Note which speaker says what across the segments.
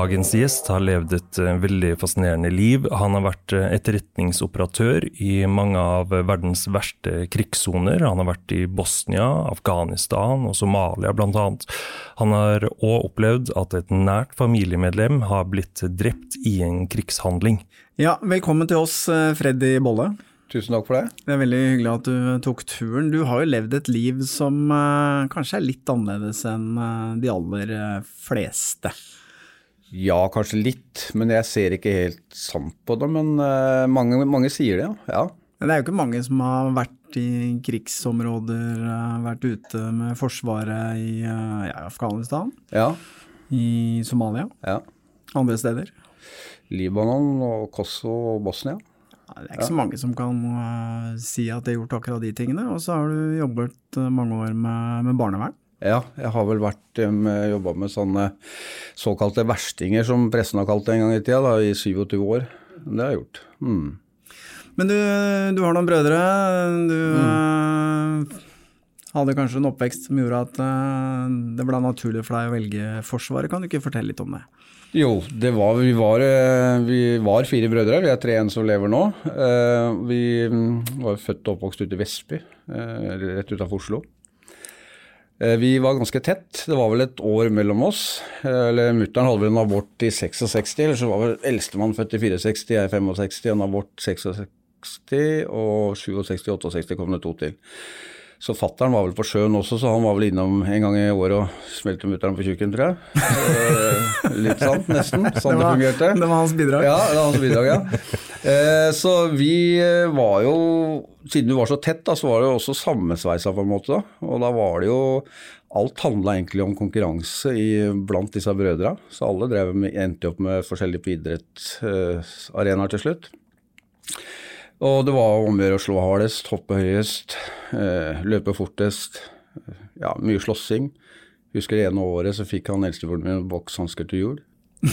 Speaker 1: Dagens gjest har levd et eh, veldig fascinerende liv. Han har vært eh, etterretningsoperatør i mange av verdens verste krigssoner. Han har vært i Bosnia, Afghanistan og Somalia bl.a. Han har òg opplevd at et nært familiemedlem har blitt drept i en krigshandling.
Speaker 2: Ja, velkommen til oss, eh, Freddy Bolle.
Speaker 3: Tusen takk for det.
Speaker 2: Det er veldig hyggelig at du tok turen. Du har jo levd et liv som kanskje er litt annerledes enn de aller fleste.
Speaker 3: Ja, kanskje litt, men jeg ser ikke helt sant på det. Men eh, mange, mange sier det, ja. ja.
Speaker 2: Det er jo ikke mange som har vært i krigsområder, eh, vært ute med Forsvaret i eh, ja, Afghanistan,
Speaker 3: Ja,
Speaker 2: i Somalia,
Speaker 3: ja.
Speaker 2: andre steder.
Speaker 3: Libanon og Kosovo og Bosnia.
Speaker 2: Det er ikke så mange som kan si at de har gjort akkurat de tingene. Og så har du jobbet mange år med, med barnevern.
Speaker 3: Ja, jeg har vel vært um, jobba med sånne såkalte verstinger, som pressen har kalt det en gang i tida, da, i 27 år. Det har jeg gjort. Mm.
Speaker 2: Men du, du har noen brødre. Du eh, hadde kanskje en oppvekst som gjorde at eh, det ble naturlig for deg å velge Forsvaret. Kan du ikke fortelle litt om det?
Speaker 3: Jo, det var, vi, var, eh, vi var fire brødre. Vi er tre igjen som lever nå. Eh, Vi mm, var født og oppvokst ute i Vestby, eh, rett utafor Oslo. Eh, Vi var ganske tett. Det var vel et år mellom oss. Eh, Eller Mutter'n hadde vel en abort i 66, eller så var vel eldstemann født i 64, jeg er 65, en abort 66, og 67-68 kom det to til. Så fattern var vel på sjøen også, så han var vel innom en gang i året og smelte mutter'n på tjukken, tror jeg. Eh, Litt sant, nesten. Sånn det, fungerte.
Speaker 2: det var hans bidrag.
Speaker 3: Ja, det var hans bidrag, ja. Eh, så vi eh, var jo Siden vi var så tett, da, så var det jo også sammensveisa på en måte. da. Og da var det jo Alt handla egentlig om konkurranse i, blant disse brødra. Så alle drev med, endte opp med forskjellige idrettsarenaer til slutt. Og det var om å gjøre å slå hardest, hoppe høyest, eh, løpe fortest. Ja, mye slåssing. Husker det ene året så fikk han eldstebroren min bokshansker til jul.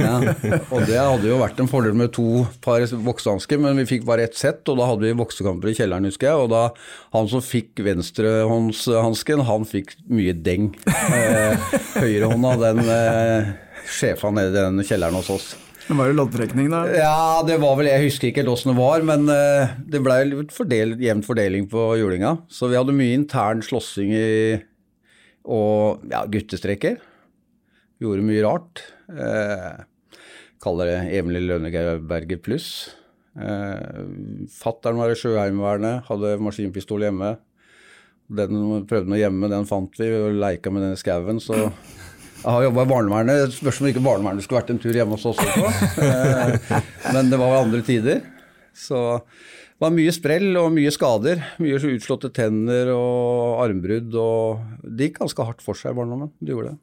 Speaker 3: Ja. Og det hadde jo vært en fordel med to par boksehansker, men vi fikk bare ett sett, og da hadde vi boksekamper i kjelleren, husker jeg. Og da han som fikk venstrehåndshansken, han fikk mye deng. Eh, Høyrehånda, den eh, sjefa nede i den kjelleren hos oss.
Speaker 2: Det var jo loddtrekning, da.
Speaker 3: Ja, det var vel, jeg husker ikke helt åssen det var, men eh, det ble litt fordel, jevn fordeling på julinga. Så vi hadde mye intern slåssing i, og ja, guttestreker. Gjorde mye rart. Eh, kaller det Emil Lønneberget pluss. Eh, Fattern var i Sjøheimevernet, hadde maskinpistol hjemme. Den prøvde å gjemme, den fant vi, og leika med den skauen. Så jeg har jobba i barnevernet. Spørs om ikke barnevernet skulle vært en tur hjemme hos oss også. Eh, Men det var andre tider. Så Det var mye sprell og mye skader. Mye utslåtte tenner og armbrudd. og Det gikk ganske hardt for seg i barndommen. Det gjorde det.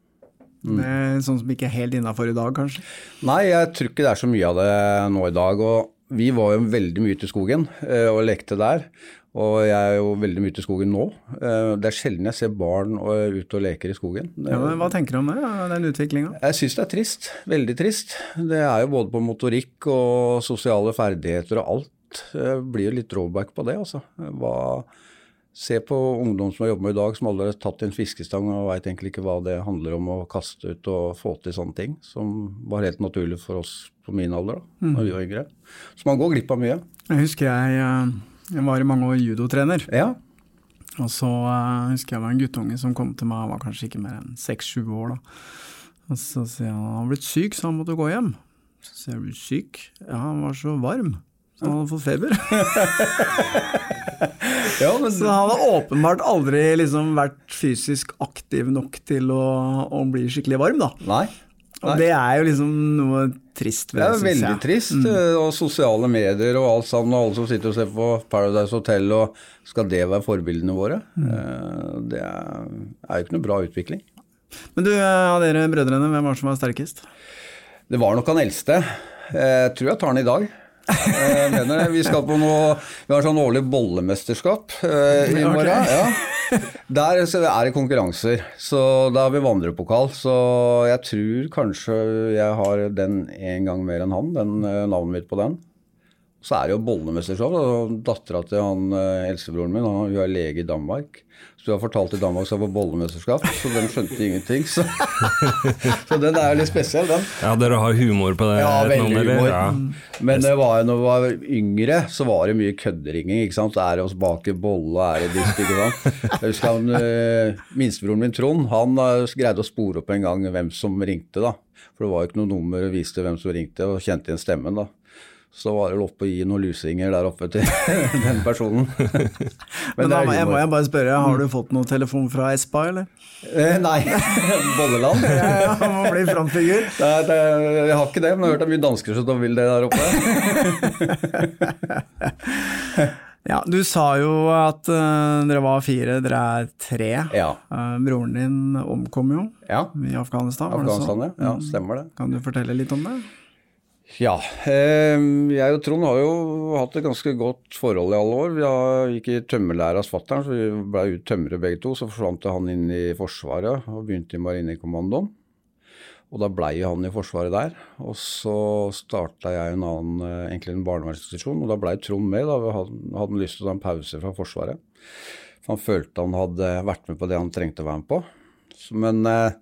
Speaker 2: Det er sånn som ikke er helt innafor i dag, kanskje?
Speaker 3: Nei, jeg tror ikke det er så mye av det nå i dag. og Vi var jo veldig mye ute i skogen eh, og lekte der. Og jeg er jo veldig mye ute i skogen nå. Eh, Det er sjelden jeg ser barn eh, ute og leker i skogen.
Speaker 2: Ja, men Hva tenker du om det, den utviklinga?
Speaker 3: Jeg syns det er trist. Veldig trist. Det er jo både på motorikk og sosiale ferdigheter og alt. Det blir jo litt drawback på det, altså. Hva, se på ungdom som har jobbet med i dag, som aldri har tatt en fiskestang og veit egentlig ikke hva det handler om å kaste ut og få til sånne ting, som var helt naturlig for oss på min alder da når vi var yngre. Så man går glipp av mye.
Speaker 2: Jeg husker jeg, eh, jeg var i mange år judotrener.
Speaker 3: Ja.
Speaker 2: Og så uh, husker jeg var en guttunge som kom til meg, han var kanskje ikke mer enn seks-sju år da. Og så sier han han har blitt syk, så han måtte gå hjem. Så sier jeg, er du syk? Ja, han var så varm. Så han hadde fått feber.
Speaker 3: ja, men
Speaker 2: Så han hadde åpenbart aldri liksom vært fysisk aktiv nok til å, å bli skikkelig varm, da.
Speaker 3: Nei.
Speaker 2: Og det er jo liksom noe trist ved
Speaker 3: Det
Speaker 2: det,
Speaker 3: er veldig
Speaker 2: jeg.
Speaker 3: Trist. Mm. Og sosiale medier og alt sammen, og alle som sitter og ser på Paradise Hotel, og skal det være forbildene våre?
Speaker 2: Mm.
Speaker 3: Eh, Det er er jo ikke noe bra utvikling.
Speaker 2: Men du, av dere brødrene, hvem var det som var sterkest?
Speaker 3: Det var nok han eldste. Jeg tror jeg tar den i dag. Jeg mener. Vi skal på noe Vi har sånn årlig bollemesterskap eh, i morgen. Ja. Der så er det konkurranser, så da har vi vandrepokal. Så jeg tror kanskje jeg har den en gang mer enn han, den eh, navnet mitt på den. Så er det jo bollemesterskap. Dattera til han eh, eldstebroren min han, hun er lege i Danmark. Så hun har fortalt i Danmark skal var bollemesterskap, så de skjønte ingenting. Så, så den er jo litt spesiell, den.
Speaker 1: Ja, dere har humor på det?
Speaker 3: Ja, veldig
Speaker 1: noen,
Speaker 3: humor.
Speaker 1: Ja.
Speaker 3: Men det var jo når vi var yngre, så var det mye kødderinging. ikke sant? Så er det oss bak i bolle, er det dist, ikke sant. Jeg husker han, øh, minstebroren min Trond, han greide å spore opp en gang hvem som ringte, da. For det var jo ikke noe nummer og viste hvem som ringte, og kjente igjen stemmen, da. Så var det lov å gi noen lusinger der oppe til den personen.
Speaker 2: Men
Speaker 3: Men
Speaker 2: da jeg, må jeg bare spørre, har du fått noen telefon fra Espa, eller?
Speaker 3: Eh, Nei, Bolleland?
Speaker 2: Ja, ja, han må bli frontfigur.
Speaker 3: Jeg har ikke det, men jeg har hørt det er mye dansker som vil det der oppe.
Speaker 2: Ja, du sa jo at uh, dere var fire, dere er tre.
Speaker 3: Ja.
Speaker 2: Uh, broren din omkom jo
Speaker 3: Ja,
Speaker 2: i Afghanistan, var det
Speaker 3: Afghanistan, ja. ja. Stemmer det.
Speaker 2: Kan du fortelle litt om det?
Speaker 3: Ja. Eh, jeg og Trond har jo hatt et ganske godt forhold i alle år. Vi gikk i tømmerlære hos fatter'n, så vi ble ut tømrere begge to. Så forsvant han inn i Forsvaret og begynte i Marinekommandoen. Og da blei han i Forsvaret der. Og så starta jeg en annen, eh, egentlig en barnevernsinstitusjon, og da blei Trond med. Da hadde han lyst til å ta en pause fra Forsvaret. For han følte han hadde vært med på det han trengte å være med på. Men eh,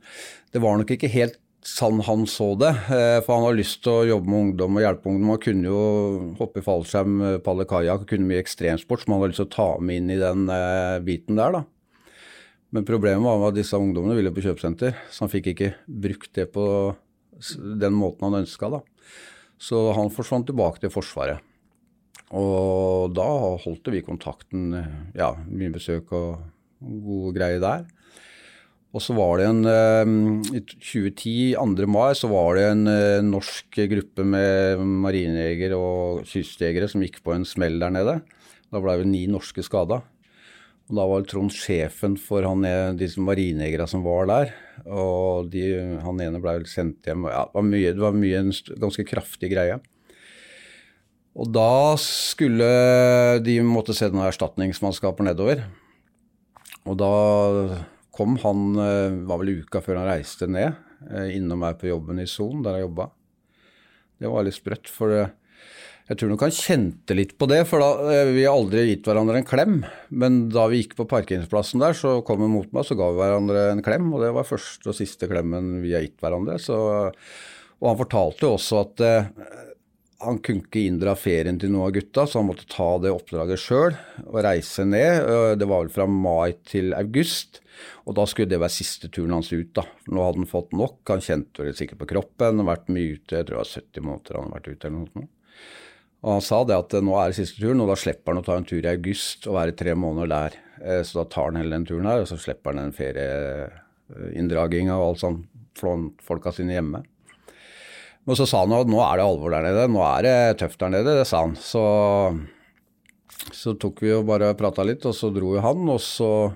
Speaker 3: det var nok ikke helt sånn han så det. Eh, for han har lyst til å jobbe med ungdom og hjelpe ungdom. Han kunne jo hoppe i fallskjerm, palle padle kajakk, kunne mye ekstremsport som han hadde lyst til å ta med inn i den eh, biten der. da. Men problemet var at disse ungdommene ville på kjøpesenter, så han fikk ikke brukt det på den måten han ønska. Da. Så han forsvant tilbake til Forsvaret. Og da holdt vi kontakten, eh, ja, mye besøk og gode greier der. Og så var det en eh, I 2010, 2. mai, så var det en eh, norsk gruppe med marinejegere og kystjegere som gikk på en smell der nede. Da ble det ni norske skada. Og da var Trond sjefen for han, eh, disse marinejegerne som var der. Og de, han ene ble vel sendt hjem. Ja, det var mye, det var mye en ganske kraftig greie. Og da skulle de måtte sende erstatningsmannskaper nedover. Og da kom han, eh, var vel uka før han reiste ned, eh, innom meg på jobben i Son, der jeg jobba. Det var litt sprøtt, for eh, jeg tror nok han kjente litt på det. For da, vi har aldri gitt hverandre en klem, men da vi gikk på parkeringsplassen der, så kom han mot meg, så ga vi hverandre en klem. Og det var første og siste klemmen vi har gitt hverandre. Så, og han fortalte jo også at han kunne ikke inndra ferien til noen av gutta, så han måtte ta det oppdraget sjøl og reise ned. Det var vel fra mai til august, og da skulle det være siste turen hans ut. da. Nå hadde han fått nok, han kjente det sikkert på kroppen, han vært mye ute, jeg tror det var 70 måneder han hadde vært ute eller noe sånt. Og han sa det at eh, nå er det siste turen, og da slipper han å ta en tur i august og være tre måneder der. Eh, Så da tar han heller den turen her, og så slipper han den ferieinndraginga og alt sånn, folka sine hjemme. Men så sa han at nå er det alvor der nede, nå er det tøft der nede, det sa han. Så Så tok vi og bare prata litt, og så dro jo han, og så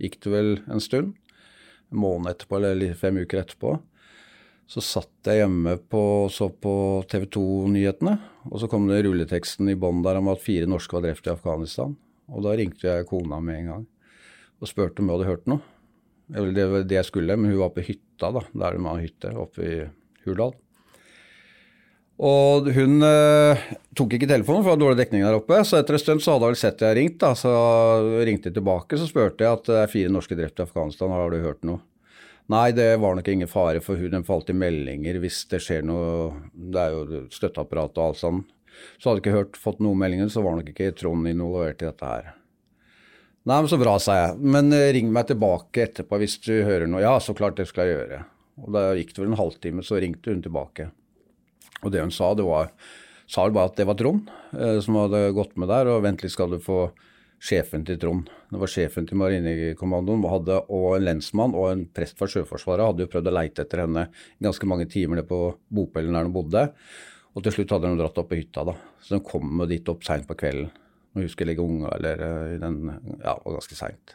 Speaker 3: gikk det vel en stund. En måned etterpå, eller fem uker etterpå. Så satt jeg hjemme og så på TV 2-nyhetene, og så kom det rulleteksten i bånn der om at fire norske var drept i Afghanistan. Og da ringte jeg kona med en gang og spurte om hun hadde hørt noe. Det var det jeg skulle, men hun var på hytta, da, der de har hytte, oppe i Hurdal. Og hun eh, tok ikke telefonen, for det var dårlig dekning der oppe. Så etter en stund så hadde hun sett sett jeg ringt, da. Så ringte jeg tilbake, så spurte jeg at det er fire norske drept i Afghanistan, har du hørt noe? Nei, det var nok ingen fare for hun. Den falt i meldinger hvis det skjer noe Det er jo støtteapparat og alt sånn. Så hadde jeg ikke hørt, fått noen meldinger, så var nok ikke Trond involvert i dette her. Nei, men så bra, sa jeg. Men eh, ring meg tilbake etterpå hvis du hører noe. Ja, så klart det skal jeg gjøre. Og da gikk det vel en halvtime, så ringte hun tilbake. Og det hun sa, det var sa vel bare at det var Trond eh, som hadde gått med der, og vent litt skal du få sjefen til Trond. Det var sjefen til Marinekommandoen og en lensmann og en prest fra Sjøforsvaret hadde jo prøvd å leite etter henne i ganske mange timer nede på bopelen der hun bodde. Og til slutt hadde hun dratt opp på hytta, da. Så de kom dit opp seint på kvelden. Når hun skulle legge unga, eller eh, i den Ja, det var ganske seint.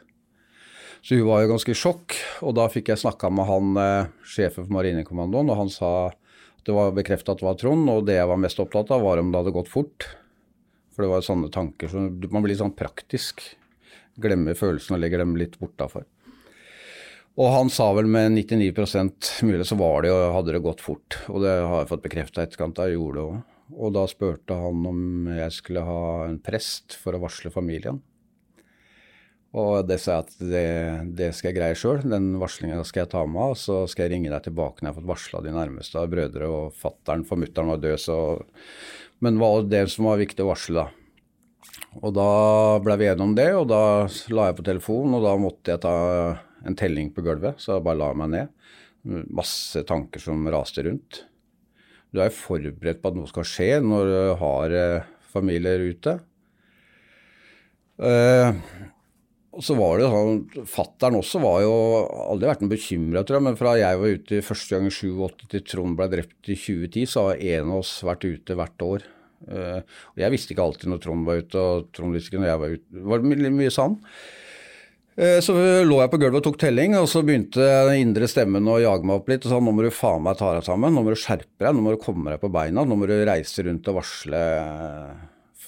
Speaker 3: Så hun var jo ganske i sjokk, og da fikk jeg snakka med han eh, sjefen for Marinekommandoen, og han sa det var bekrefta at det var Trond, og det jeg var mest opptatt av, var om det hadde gått fort. For det var sånne tanker så Man blir sånn praktisk. Glemmer følelsene og legger dem litt bortafor. Og han sa vel med 99% mulig så var det jo, hadde det gått fort. Og det har jeg fått bekrefta etterkant. Jeg gjorde det òg. Og da spurte han om jeg skulle ha en prest for å varsle familien. Og det sa jeg at det, det skal jeg greie sjøl. Den varslinga skal jeg ta med og Så skal jeg ringe deg tilbake når jeg har fått varsla de nærmeste av brødre og fattern, for mutter'n var død, så Men var det som var viktig å varsle, da. Og da ble vi enige om det, og da la jeg på telefonen, og da måtte jeg ta en telling på gulvet, så jeg bare la meg ned. Masse tanker som raste rundt. Du er jo forberedt på at noe skal skje når du har eh, familier ute. Eh, og så var det sånn, Fattern også var jo aldri vært noe bekymra, tror jeg. Men fra jeg var ute første gang i 87 til Trond ble drept i 2010, så har en av oss vært ute hvert år. Uh, og jeg visste ikke alltid når Trond var ute, og Trond visste ikke når jeg var ute. Det var mye, mye sann. Eh, Så lå jeg på gulvet og tok telling, og så begynte den indre stemmen å jage meg opp litt og sa nå må du faen meg ta deg sammen, nå må du skjerpe deg, nå må du komme deg på beina, nå må du reise rundt og varsle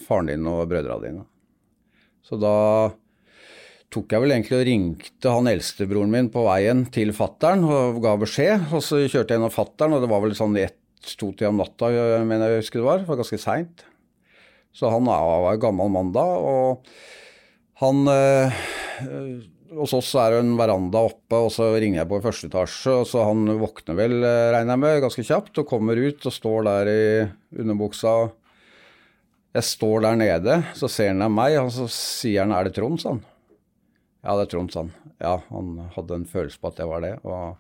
Speaker 3: faren din og brødrene dine. Så da tok jeg vel egentlig og ringte han eldstebroren min på veien til fattern og ga beskjed. Og så kjørte jeg gjennom fattern, og det var vel sånn ett-to-tida om natta, mener jeg husker det var. Det var ganske seint. Så han var en gammel mann da, og han øh, Hos oss er det en veranda oppe, og så ringer jeg på i første etasje, og så han våkner vel, eh, regner jeg med, ganske kjapt, og kommer ut og står der i underbuksa. Jeg står der nede, så ser han meg, og så sier han 'er det Trond', sa han. Ja, det er Trond, Sand. Ja, han hadde en følelse på at jeg var det. og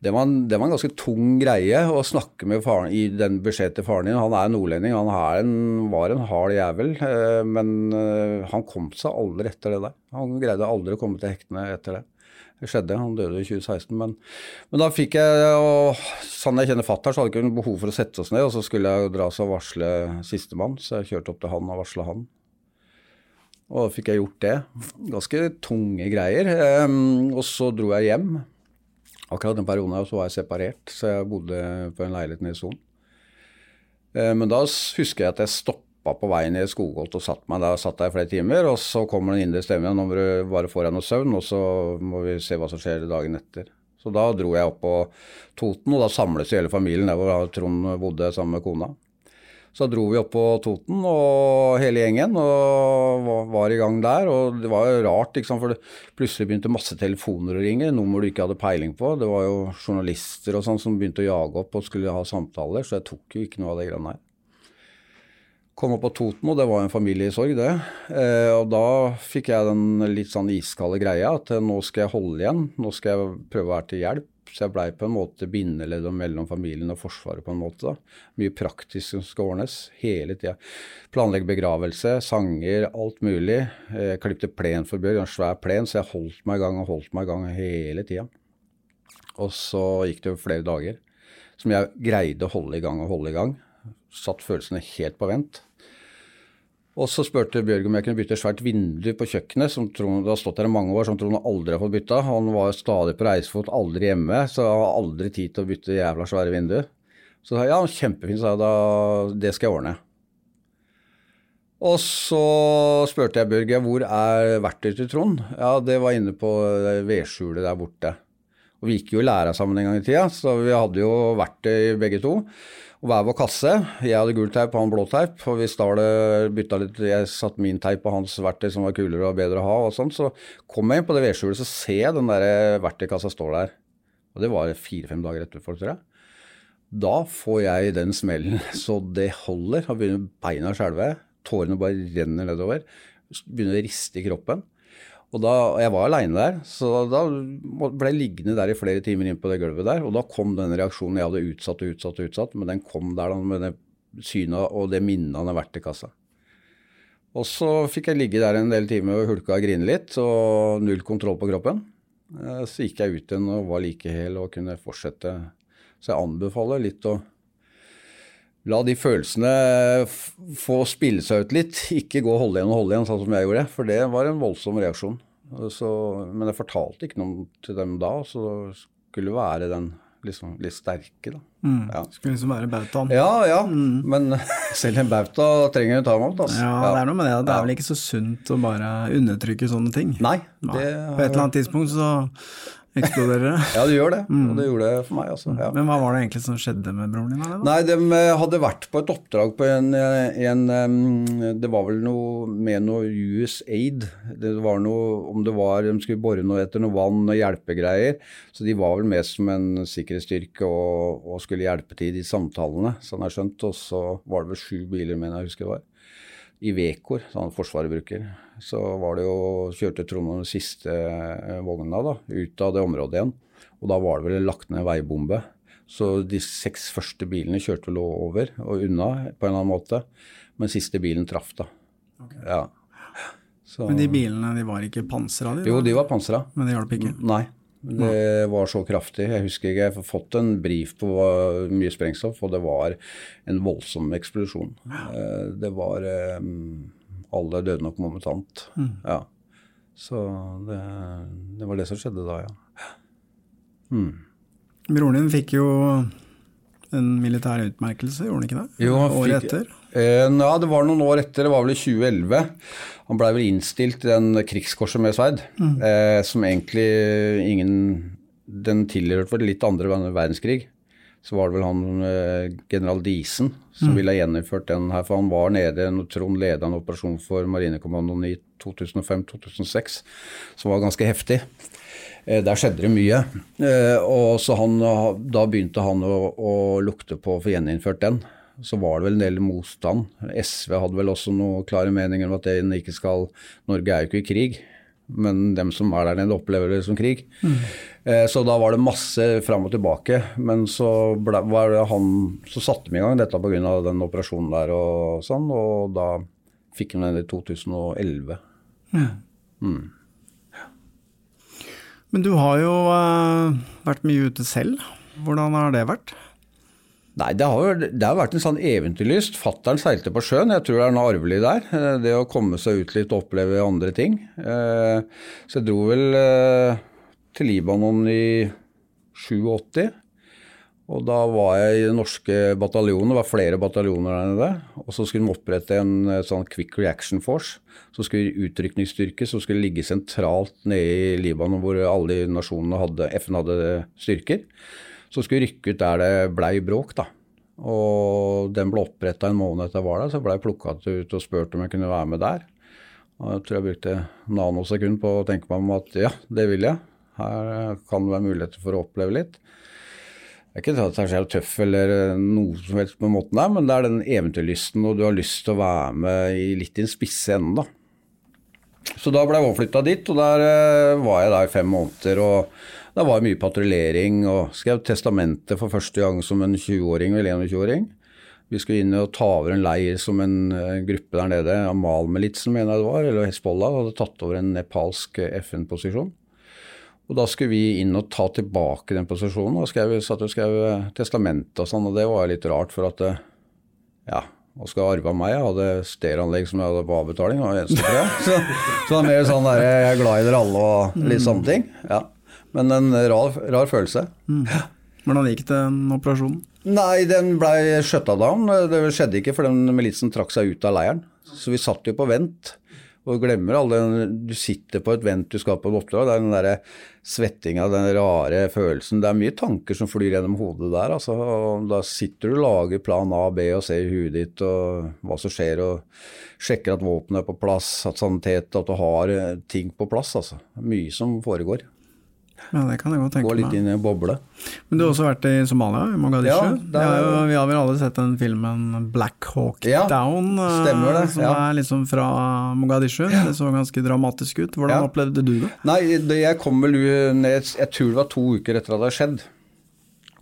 Speaker 3: det var, en, det var en ganske tung greie å snakke med faren i den beskjed til faren din. Han er nordlending, han er en, var en hard jævel, eh, men eh, han kom seg aldri etter det der. Han greide aldri å komme til hektene etter det. Det skjedde, han døde i 2016. Men, men da fikk jeg, og sånn jeg kjenner fatter'n, så hadde jeg ikke behov for å sette oss ned. Og så skulle jeg dra og varsle sistemann, så jeg kjørte opp til han og varsla han. Og da fikk jeg gjort det. Ganske tunge greier. Um, og så dro jeg hjem. Akkurat den perioden her så var jeg separert, så jeg bodde på en leilighet nede i Son. Uh, men da husker jeg at jeg stoppa på veien i skogholt og satt meg der satt der i flere timer. Og så kommer den indre stemmen nå må du bare få deg noe søvn, og så må vi se hva som skjer dagen etter. Så da dro jeg opp på Toten, og da samles hele familien der hvor Trond bodde sammen med kona. Så dro vi opp på Toten, og hele gjengen, og var i gang der. Og det var jo rart, liksom, for plutselig begynte masse telefoner å ringe, nummer du ikke hadde peiling på. Det var jo journalister og sånn som begynte å jage opp og skulle ha samtaler, så jeg tok jo ikke noe av det greiene her. Kom opp på Toten, og det var en familie i sorg, det. Eh, og da fikk jeg den litt sånn iskalde greia at nå skal jeg holde igjen, nå skal jeg prøve å være til hjelp. Så jeg blei på en måte bindeleddet mellom familien og Forsvaret på en måte. da. Mye praktisk som skal ordnes hele tida. Planlegge begravelse, sanger, alt mulig. Jeg klipte plen for Bjørg, en svær plen, så jeg holdt meg i gang og holdt meg i gang hele tida. Og så gikk det jo flere dager som jeg greide å holde i gang og holde i gang. Satt følelsene helt på vent. Og så spurte Bjørg om jeg kunne bytte et svært vindu på kjøkkenet, som Trond, har stått der i mange år, som Trond aldri har fått bytta. Han var stadig på reisefot, aldri hjemme, så jeg har aldri tid til å bytte jævla svære vindu. Så sa jeg ja, kjempefint, sa jeg da, det skal jeg ordne. Og så spurte jeg Bjørg hvor er verktøyet til Trond. Ja, det var inne på vedskjulet der borte. Og vi gikk jo i læra sammen en gang i tida, så vi hadde jo verktøy begge to. Og hver vår kasse. Jeg hadde gul teip, han blå teip. Og hvis Stahlet bytta litt, jeg satte min teip på hans verktøy som var kulere og bedre å ha, og sånt, så kom jeg inn på det vedskjulet, så ser jeg den der verktøykassa står der. Og det var fire-fem dager etterpå, tror jeg. Da får jeg den smellen så det holder. Da begynner beina å skjelve. Tårene bare renner nedover. Begynner å riste i kroppen. Og da, Jeg var aleine der, så da ble jeg liggende der i flere timer inn på det gulvet der. Og da kom den reaksjonen jeg hadde utsatt og utsatt og utsatt, men den kom der da med det synet og det minnet han har vært i kassa. Og så fikk jeg ligge der en del timer og hulka og grine litt, og null kontroll på kroppen. Eh, Så gikk jeg ut igjen og var like hel og kunne fortsette. Så jeg anbefaler litt å La de følelsene få spille seg ut litt. Ikke gå og holde igjen og holde igjen, sånn som jeg gjorde. For det var en voldsom reaksjon. Så, men jeg fortalte ikke noe til dem da, så skulle være den liksom litt sterke, da.
Speaker 2: Mm.
Speaker 3: Ja.
Speaker 2: Skulle liksom være bautaen.
Speaker 3: Ja, ja. Men selv en bauta trenger en timeout, altså.
Speaker 2: Ja, det er noe med det. Det er vel ikke så sunt å bare undertrykke sånne ting.
Speaker 3: Nei. Det,
Speaker 2: På et eller annet tidspunkt så eksploderer det.
Speaker 3: Ja, det gjør det. Og det gjorde det for meg, også. Ja.
Speaker 2: Men hva var det egentlig som skjedde med broren din? da?
Speaker 3: Nei, de eh, hadde vært på et oppdrag på en, eh, en em, Det var vel noe med noe USAID. Det var noe, om det var De skulle bore noe etter noe vann og hjelpegreier. Så de var vel med som en sikkerhetsstyrke og, og skulle hjelpe til i de samtalene, sånn jeg skjønt. Og så var det vel sju biler, mener jeg husker det var. I Vekor, sånn Forsvaret bruker. Så var det jo, kjørte Trond den siste eh, vogna da, ut av det området igjen. Og da var det vel lagt ned veibombe. Så de seks første bilene kjørte vel over og unna på en eller annen måte. Men siste bilen traff, da. Ja. Så,
Speaker 2: Men de bilene de var ikke pansra? De,
Speaker 3: jo, de var pansra.
Speaker 2: Men det hjalp ikke?
Speaker 3: Nei. Det var så kraftig. Jeg husker ikke, jeg har fått en brief på mye sprengstoff, og det var en voldsom eksplosjon. Eh, Det var eh, Alle døde nok momentant. Ja. Så det, det var det som skjedde da, ja. Mm.
Speaker 2: Broren din fikk jo en militær utmerkelse, gjorde han ikke det?
Speaker 3: Jo, han
Speaker 2: Året etter?
Speaker 3: Eh, ja, det var noen år etter, det var vel i 2011. Han blei vel innstilt i den krigskorset med sverd, eh, som egentlig ingen Den tilhørte vel litt andre verdenskrig. Så var det vel han eh, general Diesen som ville ha gjennomført den her, for han var nede når Trond leda en operasjon for Marinekommandoen i 2005-2006, som var ganske heftig. Eh, Der skjedde det mye. Eh, og så han, Da begynte han å, å lukte på å få gjeninnført den. Så var det vel en del motstand. SV hadde vel også noen klare meninger om at det ikke skal Norge er jo ikke i krig, men dem som er der nede, opplever det som krig. Eh, Så da var det masse fram og tilbake. Men så, ble, var det han, så satte vi i gang dette pga. den operasjonen der og sånn, og da fikk han den i 2011.
Speaker 2: Men du har jo uh, vært mye ute selv. Hvordan har det vært?
Speaker 3: Nei, det har, det har vært en sånn eventyrlyst. Fattern seilte på sjøen, jeg tror det er noe arvelig der. eh, Det å komme seg ut litt og oppleve andre ting. Eh, Så jeg dro vel eh, til Libanon i 87. Og da var jeg i den norske bataljonen, det var flere bataljoner der nede. Og så skulle de opprette en sånn quick reaction force, som skulle utrykningsstyrke, som skulle ligge sentralt nede i Libanon, hvor alle nasjonene hadde, FN hadde styrker. Så skulle rykke ut der det blei bråk, da. Og den ble oppretta en måned etter jeg var der, så blei jeg plukka ut og spurt om jeg kunne være med der. Og jeg tror jeg brukte nanosekund på å tenke meg om at ja, det vil jeg. Her kan det være muligheter for å oppleve litt. Det er ikke at jeg er tøff eller noe som helst på en måten der, men det er den eventyrlysten, og du har lyst til å være med i litt i den spisse enden, da. Så da ble jeg overflytta dit, og der eh, var jeg der i fem måneder. og Da var det mye patruljering, og skrev testamentet for første gang som en 20-åring eller 21-åring. Vi skulle inn og ta over en leir som en eh, gruppe der nede, Amal-militsen mener jeg det var, eller Hezbollah, hadde tatt over en nepalsk eh, FN-posisjon. Og da skulle vi inn og ta tilbake den posisjonen, og skrev, satt og skrev eh, testamentet og sånn, og det var litt rart, for at ja, og skal arve av meg. Jeg hadde stereoanlegg som jeg hadde på avbetaling, Var eneste. Så, så det var mer sånn der, jeg er glad i dere alle og litt sånne ting. Ja. Men en rar, rar følelse.
Speaker 2: Hvordan gikk den operasjonen?
Speaker 3: Nei, den blei shutta down. Det skjedde ikke, for den militsen trakk seg ut av leiren. Så vi satt jo på vent. Og glemmer alle Du sitter på et vent, du skal på et oppdrag. Det er den derre svettinga, den rare følelsen. Det er mye tanker som flyr gjennom hodet der. Altså. Og da sitter du og lager plan A, B og C i huet ditt, og hva som skjer, og sjekker at våpenet er på plass, at sanitet, at du har eh, ting på plass. Altså. Mye som foregår.
Speaker 2: Ja, det kan jeg godt tenke
Speaker 3: Gå litt
Speaker 2: meg.
Speaker 3: inn i en boble.
Speaker 2: Men du har også vært i Somalia, i Mogadishu?
Speaker 3: Ja,
Speaker 2: har jo- vi har vel alle sett den filmen Black Hawk
Speaker 3: Ja,
Speaker 2: Down, eh,
Speaker 3: stemmer det,
Speaker 2: som
Speaker 3: ja.
Speaker 2: er liksom fra Mogadishu. Det så ganske dramatisk ut. Hvordan
Speaker 3: Ja.
Speaker 2: opplevde du det?
Speaker 3: Nei, det, jeg kom vel ned Jeg tror det var to uker etter at det hadde skjedd.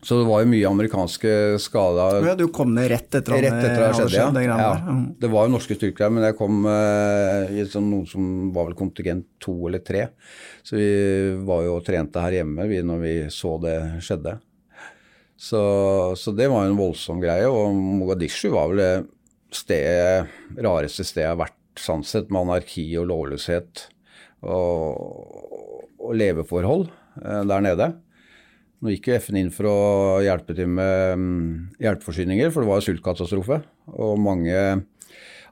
Speaker 3: Så det var jo mye amerikanske skader.
Speaker 2: Ja, du kom ned rett etter at
Speaker 3: det
Speaker 2: skjedde?
Speaker 3: skjedde, ja.
Speaker 2: det
Speaker 3: ja.
Speaker 2: Mhm.
Speaker 3: Det var jo norske styrker der, men jeg kom eh, i sånn, noen som var vel kontingent to eller tre. Så vi var jo og trente her hjemme vi, når vi så det skjedde. Så, så det var jo en voldsom greie. Og Mogadishu var vel det stedet, rareste stedet jeg har vært, sannsett med anarki og lovløshet og, og leveforhold eh, der nede. Nå gikk jo FN inn for å hjelpe til med mm, hjelpeforsyninger, for det var jo sultkatastrofe. Og mange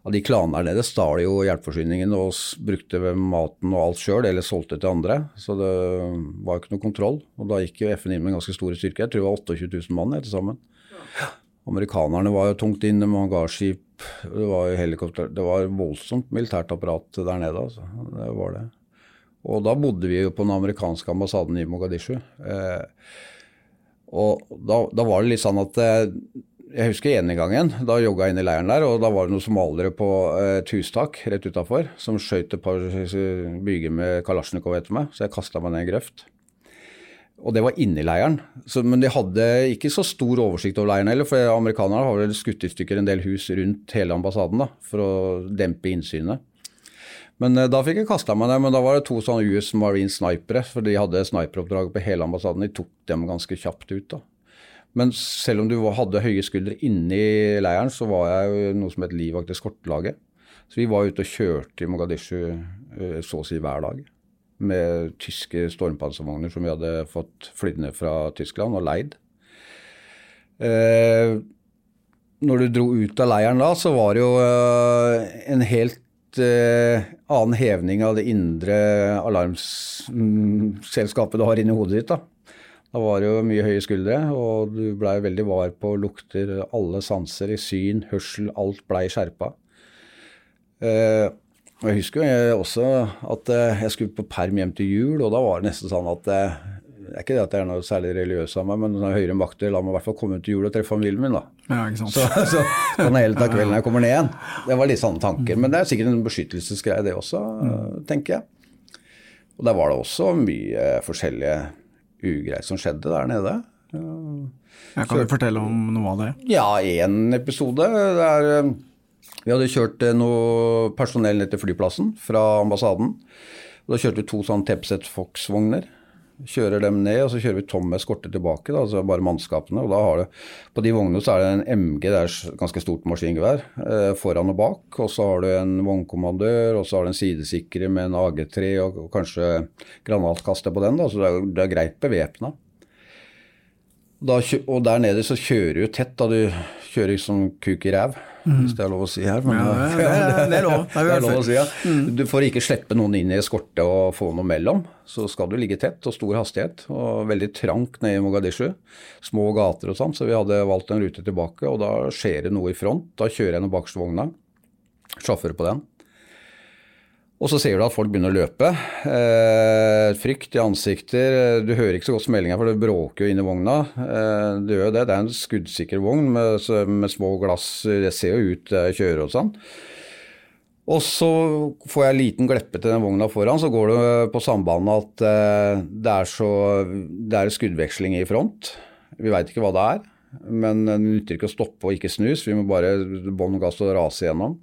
Speaker 3: av de klanene der nede stal jo hjelpeforsyningen og brukte maten og alt sjøl, eller solgte til andre. Så det var jo ikke noe kontroll. Og da gikk jo FN inn med ganske store styrker. Jeg tror det var 28 000 mann til sammen. Amerikanerne var jo tungt inne med hangarskip, det var jo helikopter Det var voldsomt militært apparat der nede, altså. Det var det. Og da bodde vi jo på den amerikanske ambassaden i Mogadishu. Eh, og da, da var det litt sånn at eh, Jeg husker ene gangen, da jogga jeg inn i leiren der, og da var det noen somaliere på eh, et hustak rett utafor som skøyt et par eh, byger med kalasjnikov etter meg, så jeg kasta meg ned i en grøft. Og det var inni leiren, så, men de hadde ikke så stor oversikt over leiren heller, for amerikanerne har vel skutt i stykker en del hus rundt hele ambassaden da, for å dempe innsynet. Men eh, da fikk jeg kasta meg ned, men da var det to sånne US Marine snipere, for de hadde sniperoppdrag på hele ambassaden. De tok dem ganske kjapt ut, da. Men selv om du hadde høye skuldre inni leiren, så var jeg jo noe som het livvakt i skortelaget. Så vi var ute og kjørte i Mogadishu eh, så å si hver dag. Med tyske stormpanservogner som vi hadde fått flydd ned fra Tyskland og leid. Eh, når du dro ut av leiren da, så var det jo en helt eh, annen hevning av det indre alarmselskapet du har inni hodet ditt. Da Da var det jo mye høye skuldre, og du blei veldig var på lukter, alle sanser i syn, hørsel, alt blei skjerpa. Eh, jeg husker jo også at eh, jeg skulle på perm hjem til jul, og da var det nesten sånn at eh, det er ikke det at jeg er noe særlig religiøs av meg, men sånne høyere makter la meg i hvert fall komme ut til jul og treffe familien min, da.
Speaker 2: Ja, ikke sant.
Speaker 3: Så, så kan jeg heller ta kvelden når jeg kommer ned igjen. Det var litt sånne tanker. Men det er sikkert en beskyttelsesgreie, det også, tenker jeg. Og der var det også mye forskjellige ugreier som skjedde der nede.
Speaker 2: Jeg kan du fortelle om noe av det?
Speaker 3: Ja, én episode. Der eh, vi hadde kjørt eh, noe personell ned til flyplassen fra ambassaden. Og da kjørte vi to sånne Tepset Fox-vogner. Kjører dem ned, og så kjører vi tom eskorte tilbake. Da, altså bare mannskapene. Og da har du, på de vognene så er det en MG, det er et ganske stort maskingevær, eh, foran og bak. Og så har du en vognkommandør, og så har du en sidesikrer med en AG3 og, og kanskje granatkaster på den. Da, så det er, det er greit bevæpna. Og der nede så kjører du tett, da du kjører som kuk i ræv, hvis det er lov å si her. Men,
Speaker 2: Ja, det- er- det er lov. Det er
Speaker 3: lov å si, ja. Du får ikke slippe noen inn i eskorte og få noe mellom. Så skal du ligge tett og stor hastighet, og veldig trangt nede i Mogadishu. Små gater og sånn, så vi hadde valgt en rute tilbake, og da skjer det noe i front. Da kjører jeg noen bakerste vogna, sjåfør på den. Og så ser du at folk begynner å løpe. Eh, frykt i ansikter. Du hører ikke så godt smellinga, for det bråker jo inn i vogna. Eh, det gjør det. Det er en skuddsikker vogn med, med små glass. Det ser jo ut jeg kjører og sånn. Og så får jeg en liten gleppe til den vogna foran, så går det på sambandet at eh, det er så Det er skuddveksling i front. Vi veit ikke hva det er, men det nytter ikke å stoppe og ikke snus. Vi må bare bånn gass og rase gjennom.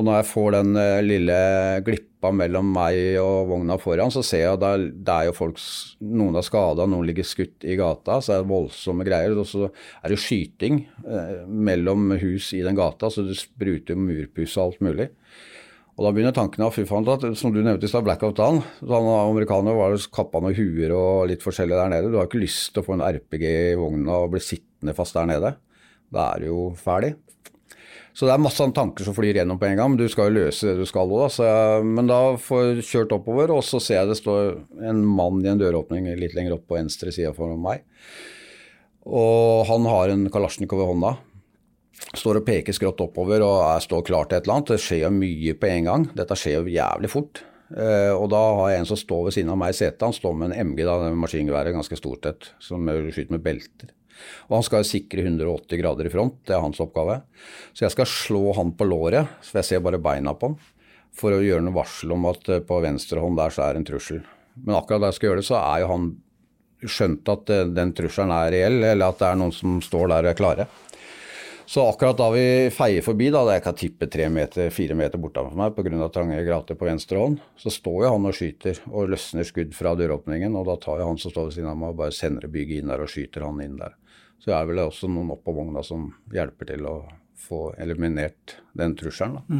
Speaker 3: Og når jeg får den eh, lille glippa mellom meg og vogna foran, så ser jeg at det er, jo folk Noen er skada, noen ligger skutt i gata, så er det voldsomme greier. Og så er det skyting eh, mellom hus i den gata, så det spruter murpuss og alt mulig. Og da begynner tankene fy faen, som du nevnte i stad, blackout down. Sånn, amerikanere var kappa noen huer og litt forskjellig der nede. Du har ikke lyst til å få en RPG i vogna og bli sittende fast der nede. Da er du jo ferdig. Så det er masse tanker som flyr gjennom på en gang, men du skal jo løse det du skal òg, men da får jeg kjørt oppover, og så ser jeg det står en mann i en døråpning litt lenger opp på venstre side for meg. Og han har en kalasjnikov i hånda. Står og peker skrått oppover og er, står klar til et eller annet. Det skjer jo mye på en gang. Dette skjer jo jævlig fort. Eh, og da har jeg en som står ved siden av meg i setet. Han står med en MG, da, maskingeværet, ganske stort et, som skyter med belter. Og han skal sikre 180 grader i front, det er hans oppgave. Så jeg skal slå han på låret, så jeg ser bare beina på han, for å gjøre noe varsel om at eh, på venstre hånd der så er det en trussel. Men akkurat da jeg skal gjøre det, så er jo han skjønt at eh, den trusselen er reell, eller at det er noen som står der og er klare. Så akkurat da vi feier forbi, da, da jeg kan tippe tre meter, fire meter bortenfor meg pga. trange grater på venstre hånd, så står jo han og skyter og løsner skudd fra døråpningen. Og da tar jo han som står ved siden av meg og bare sender det inn der og skyter han inn der. Så er vel det også noen opp på vogna som hjelper til å få eliminert den trusselen. Da.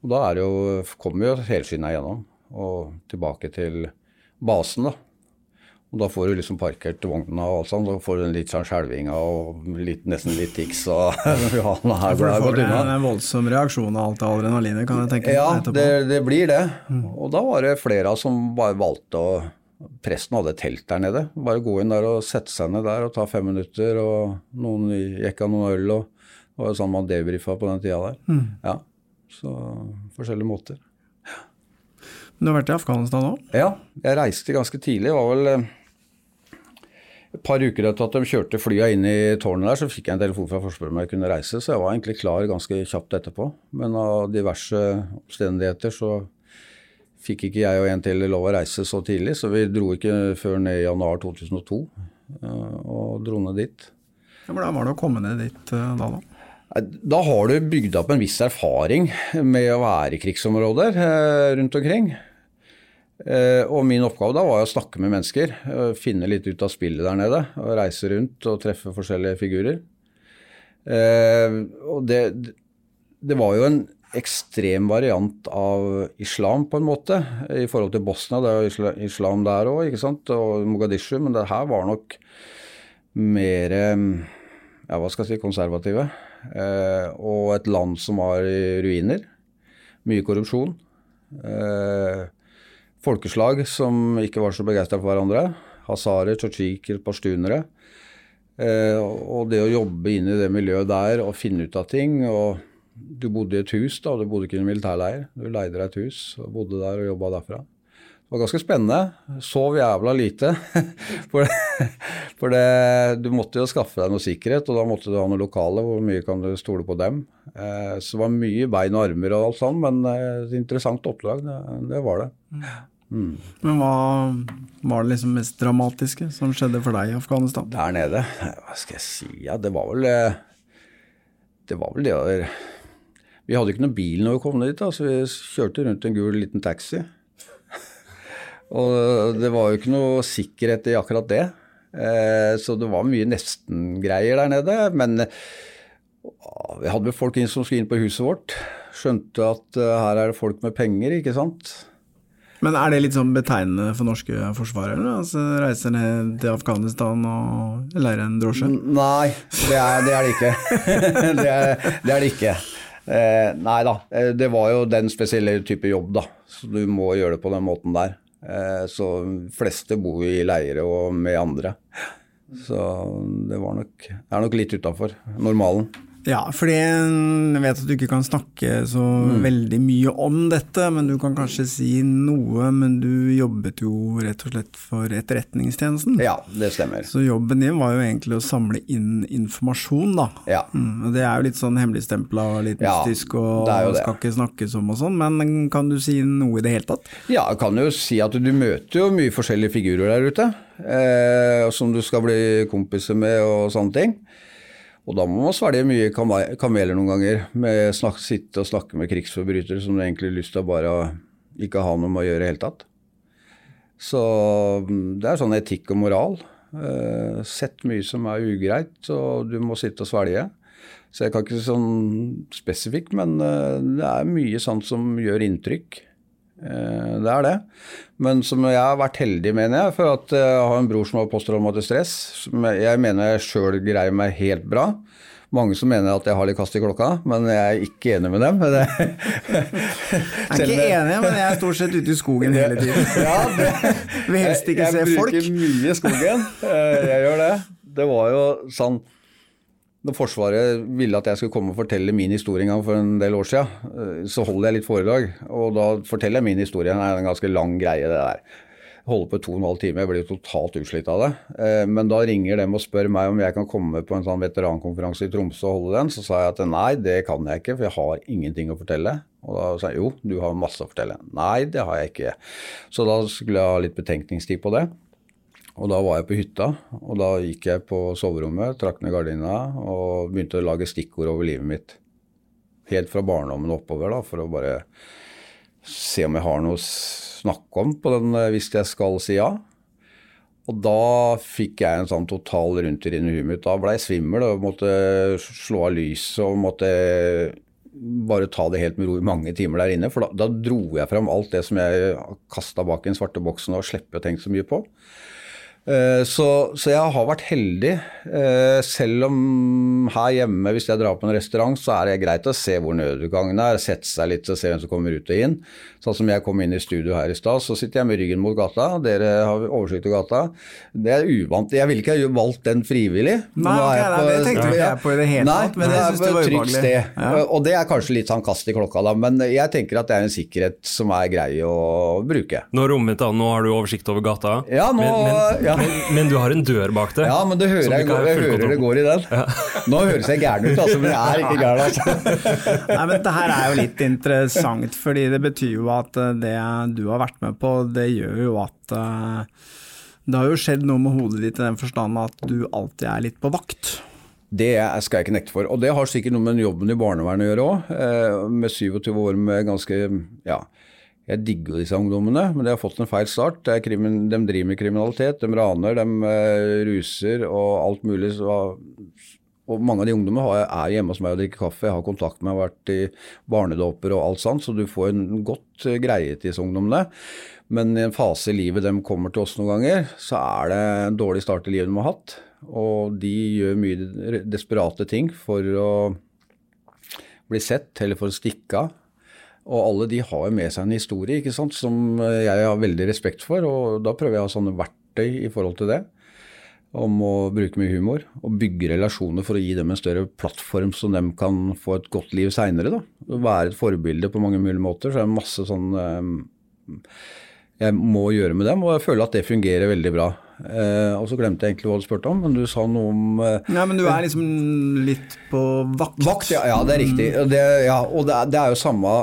Speaker 3: Og da er det jo, kommer jo helskinna igjennom og tilbake til basen, da. Og da får du liksom parkert vogna og alt sånt, så får du en litt sånn skjelvinga og litt, nesten litt tics og ja, her ble
Speaker 2: jeg
Speaker 3: gått unna.
Speaker 2: en voldsom reaksjon av alt adrenalinet, kan jeg tenke
Speaker 3: Ja, det, det blir det. Og da var det flere som bare valgte å Presten hadde telt der nede. Bare gå inn der og sette seg ned der og ta fem minutter, og noen jekka noen øl, og det var sånn man debrifa på den tida der. Ja, så forskjellige måter.
Speaker 2: Du har vært i Afghanistan òg?
Speaker 3: Ja, jeg reiste ganske tidlig. Det var vel eh, et par uker etter at de kjørte flya inn i tårnet der, så fikk jeg en telefon fra Forsvaret om jeg kunne reise, så jeg var egentlig klar ganske kjapt etterpå. Men av diverse omstendigheter så fikk ikke jeg og en til lov å reise så tidlig, så vi dro ikke før ned i januar 2002 eh, og dro ned dit.
Speaker 2: Hvordan var det å komme ned dit eh, da, da?
Speaker 3: Da har du bygd opp en viss erfaring med å være i krigsområder eh, rundt omkring. Og min oppgave da var å snakke med mennesker, finne litt ut av spillet der nede. og Reise rundt og treffe forskjellige figurer. Og det, det var jo en ekstrem variant av islam, på en måte, i forhold til Bosnia. Det er jo islam der òg, ikke sant, og Mogadishu, men det her var nok mer ja, hva skal jeg si, konservative. Eh, og et land som var i ruiner. Mye korrupsjon. Eh, folkeslag som ikke var så begeistra for hverandre. Hazarer, tsjetsjiker, pashtunere. Eh, og det å jobbe inn i det miljøet der og finne ut av ting og Du bodde i et hus, da, du bodde ikke i en militærleir. Du leide deg et hus og bodde der og jobba derfra. Det var ganske spennende. Sov jævla lite. For, for det, du måtte jo skaffe deg noe sikkerhet, og da måtte du ha noe lokale. Hvor mye kan du stole på dem? Eh, så det var mye bein og armer og alt sånt, men eh, et interessant oppdrag, det, det var det. Mm.
Speaker 2: Men hva var det liksom mest dramatiske som skjedde for deg i Afghanistan?
Speaker 3: Der nede, hva skal jeg si, ja, det var vel eh, Det var vel det der Vi hadde ikke noen bil når vi kom dit, da, så vi kjørte rundt en gul liten taxi. Og det var jo ikke noe sikkerhet i akkurat det. Eh, Så det var mye nesten-greier der nede. Men ah, vi hadde folk inn som skulle inn på huset vårt. Skjønte at eh, her er det folk med penger, ikke sant.
Speaker 2: Men er det litt sånn betegnende for norske forsvarere? Altså Reiser ned til Afghanistan og leier en drosje?
Speaker 3: Nei, det er det, er det ikke. det, er, det er det ikke. Eh, nei da, eh, det var jo den spesielle type jobb, da. Så du må gjøre det på den måten der. Eh, så fleste bor jo i leire og med andre. Så det nok, er nok litt utafor normalen.
Speaker 2: Ja, fordi jeg vet at du ikke kan snakke så veldig mye om dette, men du kan kanskje si noe. Men du jobbet jo rett og slett for Etterretningstjenesten.
Speaker 3: Ja, det stemmer.
Speaker 2: Så jobben din var jo egentlig å samle inn informasjon, da.
Speaker 3: Ja.
Speaker 2: Mm, og det er jo litt sånn hemmeligstempla og litt
Speaker 3: Ja,
Speaker 2: mystisk og skal ikke snakkes om og sånn, men kan du si noe i det hele tatt?
Speaker 3: Ja, jeg kan jo si at du møter jo mye forskjellige figurer der ute. Eh, som du skal bli kompiser med og sånne ting. Og da må man svelge mye kame- kameler noen ganger, med snak, sitte og snakke med krigsforbrytere som du egentlig har lyst til å bare ikke ha noe med å gjøre i det hele tatt. Så mm, det er sånn etikk og moral. Uh, sett mye som er ugreit, og du må sitte og svelge. Så jeg kan ikke si sånn spesifikt, men uh, det er mye sånt som gjør inntrykk. Eh, Det er det. Men som jeg har vært heldig, mener jeg, for at jeg har en bror som har posttraumatisk stress. jeg- mener jeg sjøl greier meg helt bra. Mange som mener at jeg har litt kast i klokka, men jeg er ikke enig med dem.
Speaker 2: Jeg er ikke enig, men jeg er stort sett ute i skogen hele tiden.
Speaker 3: Ja, det,
Speaker 2: Vil helst ikke
Speaker 3: jeg,
Speaker 2: se
Speaker 3: jeg bruker mye skogen. Eh, Jeg gjør det. Det var jo sånn Når Forsvaret ville at jeg skulle komme og fortelle min historie en gang for en del år siden, eh, så holder jeg litt foredrag. Og da forteller jeg min historie. Det er en ganske lang greie, det der. Jeg holder på i to og en halv time, jeg blir jo totalt utslitt av det. Eh, Men da ringer dem og spør meg om jeg kan komme på en sånn veterankonferanse i Tromsø og holde den. Så sa jeg at nei, det kan jeg ikke, for jeg har ingenting å fortelle. Og da sa jeg jo, du har masse å fortelle. Nei, det har jeg ikke. Så da skulle jeg ha litt betenkningstid på det. Og da var jeg på hytta, og da gikk jeg på soverommet, trakk ned gardina og begynte å lage stikkord over livet mitt. Helt fra barndommen oppover, da, for å bare se om jeg har noe å snakke om på den eh, hvis jeg skal si ja. Og da fikk jeg en sånn total runter inn i huet mitt. Da ble jeg svimmel og måtte slå av lyset og måtte bare ta det helt med ro i mange timer der inne. For da, da dro jeg fram alt det som jeg kasta bak i den svarte boksen og sleppe å tenke så mye på. Eh, Så, så jeg har vært heldig. eh, Selv om her hjemme, hvis jeg drar på en restaurant, så er det greit å se hvor nødutgangen er, sette seg litt og se hvem som kommer ut og inn. Sånn som jeg kom inn i studio her i stad, så sitter jeg med ryggen mot gata. Dere har oversikt over gata. Det er uvant. Jeg ville ikke ha valgt den frivillig.
Speaker 2: Nei, okay,
Speaker 3: jeg
Speaker 2: nei, det tenkte ikke jeg på i det hele tatt, men
Speaker 3: det
Speaker 2: jeg
Speaker 3: er
Speaker 2: det
Speaker 3: på
Speaker 2: var
Speaker 3: et trygt
Speaker 2: ubehagelig.
Speaker 3: sted.
Speaker 2: Ja.
Speaker 3: Og det er kanskje litt sånn kast i klokka, da, men jeg tenker at det er en sikkerhet som er grei å bruke.
Speaker 1: Nå rommet da, nå har du oversikt over gata,
Speaker 3: Ja, nå,
Speaker 1: men, men,
Speaker 3: ja.
Speaker 1: men, men du har en dør bak deg.
Speaker 3: Ja, men du hører jeg,
Speaker 1: ikke
Speaker 3: jeg hører det går i den. Nå høres jeg gæren ut, altså, men jeg er ikke gæren. Altså.
Speaker 2: Nei, men det her er jo litt interessant, fordi det betyr jo at eh, det du har vært med på, det gjør jo at eh, det har jo skjedd noe med hodet ditt i den forstand at du alltid er litt på vakt.
Speaker 3: Det skal jeg ikke nekte for. Og det har sikkert noe med jobben i barnevernet å gjøre òg. Med 27 år med ganske Ja, jeg digger disse ungdommene, men de har fått en feil start. De driver med kriminalitet, de raner, de eh, ruser og alt mulig. Og mange av de ungdommene er hjemme hos meg og drikker kaffe. Jeg har kontakt med, har vært i barnedåper og alt sånt, så du får en godt eh, greie til disse ungdommene. Men i en fase i livet de kommer til oss noen ganger, så er det en dårlig start i livet de har hatt. Og de gjør mye desperate ting for å bli sett, eller for å stikke av. Og alle de har jo med seg en historie ikke sant, som jeg har veldig respekt for, og da prøver jeg å ha sånne verktøy i forhold til det. Om å bruke mye humor og bygge relasjoner for å gi dem en større plattform som de kan få et godt liv seinere. Være et forbilde på mange mulige måter. Så er det masse sånn eh, jeg må gjøre med dem, og jeg føler at det fungerer veldig bra. Eh, og så glemte jeg egentlig hva du spurte om, men du sa noe om eh,
Speaker 2: Nei, men du er liksom litt på vakt.
Speaker 3: Vakt, ja, ja det er riktig. Det, ja, og det, er- det er jo samme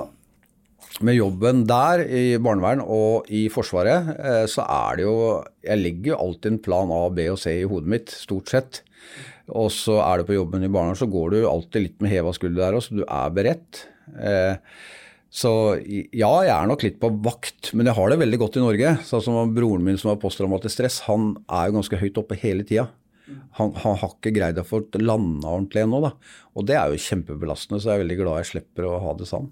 Speaker 3: med jobben der i barnevern og i Forsvaret, eh, så er det jo Jeg legger jo alltid en plan A, B og C i hodet mitt, stort sett. Og så er det på jobben i barnevern, så går du alltid litt med heva skulder der òg, så du er beredt. Eh, så ja, jeg er nok litt på vakt, men jeg har det veldig godt i Norge. Sånn som broren min som har posttraumatisk stress, han er jo ganske høyt oppe hele tida. Han, han har ikke greid å få landa ordentlig ennå, da. Og det er jo kjempebelastende, så jeg er veldig glad jeg slipper å ha det sånn.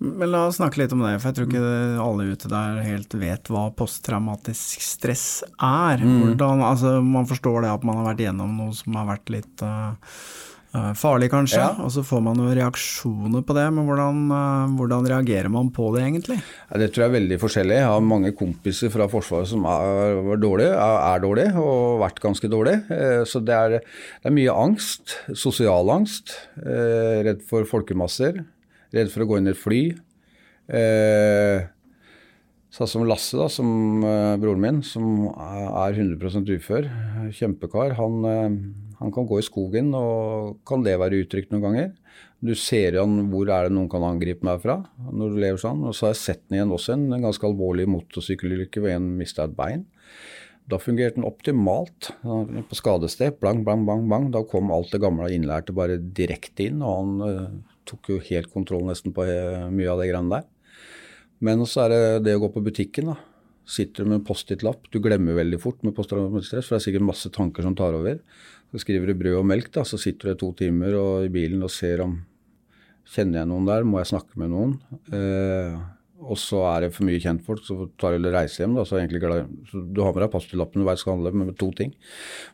Speaker 2: Men la oss snakke litt om det, for jeg tror ikke alle ute der helt vet hva posttraumatisk stress er. Hvordan, altså, man forstår det at man har vært gjennom noe som har vært litt uh, Farlig kanskje,
Speaker 3: Ja.
Speaker 2: og så får man jo reaksjoner på det, men hvordan, uh, hvordan reagerer man på det egentlig?
Speaker 3: Ja, det tror jeg er veldig forskjellig. Jeg har mange kompiser fra Forsvaret som er, dårlige, er, dårlige og har vært ganske dårlige. Så det er, det er mye angst. Sosial angst. Redd for folkemasser. Redd for å gå inn i et fly. Eh, Sånn som Lasse, da, som eh, broren min, som er 100% ufør, kjempekar, han, eh, han kan gå i skogen, og kan det være utrygt noen ganger. Du ser han, hvor er det noen kan angripe meg fra når du lever sånn. Og så har jeg sett den igjen også, en, ganske alvorlig motorsykkelulykke hvor en mista et bein. Da fungerte den optimalt. På skadested, blang, blang, blang, blang. Da kom alt det gamle innlærte bare direkte inn, og han eh, tok jo helt kontroll nesten på eh, mye av det greiene der. Men så er det det å gå på butikken, da. Sitter du med en Post-It-lapp, du glemmer veldig fort med stress, for det er sikkert masse tanker som tar over. Så skriver du brød og melk, da, så sitter du to timer og, i bilen og ser om Kjenner jeg noen der? Må jeg snakke med noen? Eh, og så er det for mye kjentfolk, så tar du eller reiser hjem. Da, så egentlig så du har med deg Post-It-lappen du vet skal handle med to ting.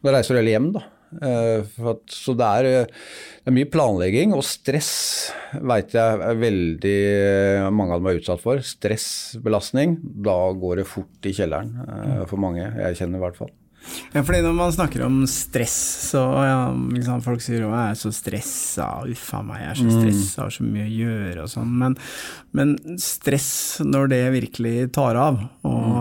Speaker 3: Da reiser du heller hjem, da. Eh, at, så det er, eh, det er mye planlegging, og stress veit jeg er veldig eh, mange av dem er utsatt for. Stressbelastning. Da går det fort i kjelleren eh, for mange. Jeg kjenner i hvert fall.
Speaker 2: Ja, fordi når man snakker om stress, så ja, liksom, folk sier jo jeg er så stressa, uff a meg, jeg er så stressa, har så mye å gjøre og sånn. Men, men stress, når det virkelig tar av, og,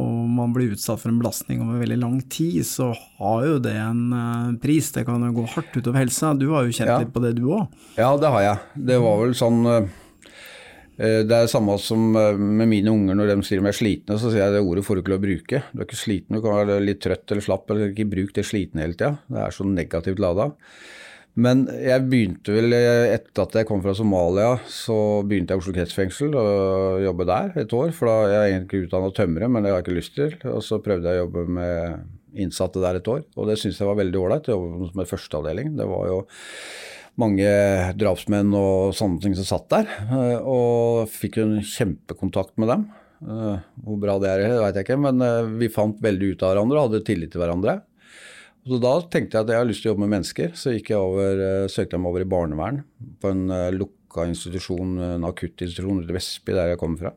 Speaker 2: og man blir utsatt for en belastning over veldig lang tid, så har jo det en eh, pris. Det kan jo gå hardt utover helsa. Du har jo kjent
Speaker 3: Ja.
Speaker 2: litt på det, du òg.
Speaker 3: Ja, det har jeg. Det var vel sånn eh, Det er det samme som eh, med mine unger når de sier de er slitne, så sier jeg det ordet får du ikke lov å bruke. Du er ikke sliten, du kan være litt trøtt eller slapp, eller ikke bruk det sliten hele tida. Det er så negativt lada. Men jeg begynte vel, eh, etter at jeg kom fra Somalia, så begynte jeg i Oslo kretsfengsel og jobbe der et år. For da jeg er egentlig utdanna tømrer, men det har jeg ikke lyst til. Og så prøvde jeg å jobbe med innsatte der et år, og det syntes jeg var veldig ålreit. Jobbe med førsteavdeling. Det var jo mange drapsmenn og sånne ting som satt der, eh, og fikk en kjempekontakt med dem. Eh, Hvor bra det er, vet jeg ikke, men eh, vi fant veldig ut av hverandre og hadde tillit til hverandre. Så da tenkte jeg at jeg har lyst til å jobbe med mennesker, så gikk jeg over, søkte jeg meg over i barnevern på en lukka institusjon, en akuttinstitusjon ute i Vestby, der jeg kommer fra.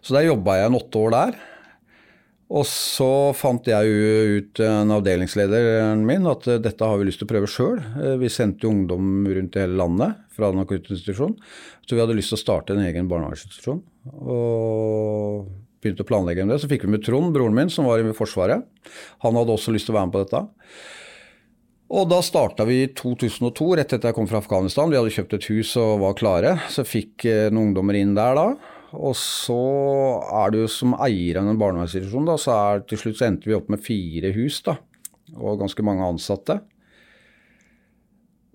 Speaker 3: Så der jobba jeg en åtte år der. Og så fant jeg ut, en avdelingslederen min, at eh, dette har vi lyst til å prøve sjøl. Vi sendte ungdom rundt i hele landet fra en akuttinstitusjon. Så vi hadde lyst til å starte en egen barnevernsinstitusjon. Og begynte å planlegge om det. Så fikk vi med Trond, broren min, som var i Forsvaret. Han hadde også lyst til å være med på dette. Og da starta vi i 2002, rett etter jeg kom fra Afghanistan. Vi hadde kjøpt et hus og var klare. Så fikk eh, noen ungdommer inn der da. Og så er du som eier av en barnevernsinstitusjon, da, så er, til slutt så endte vi opp med fire hus da, og ganske mange ansatte.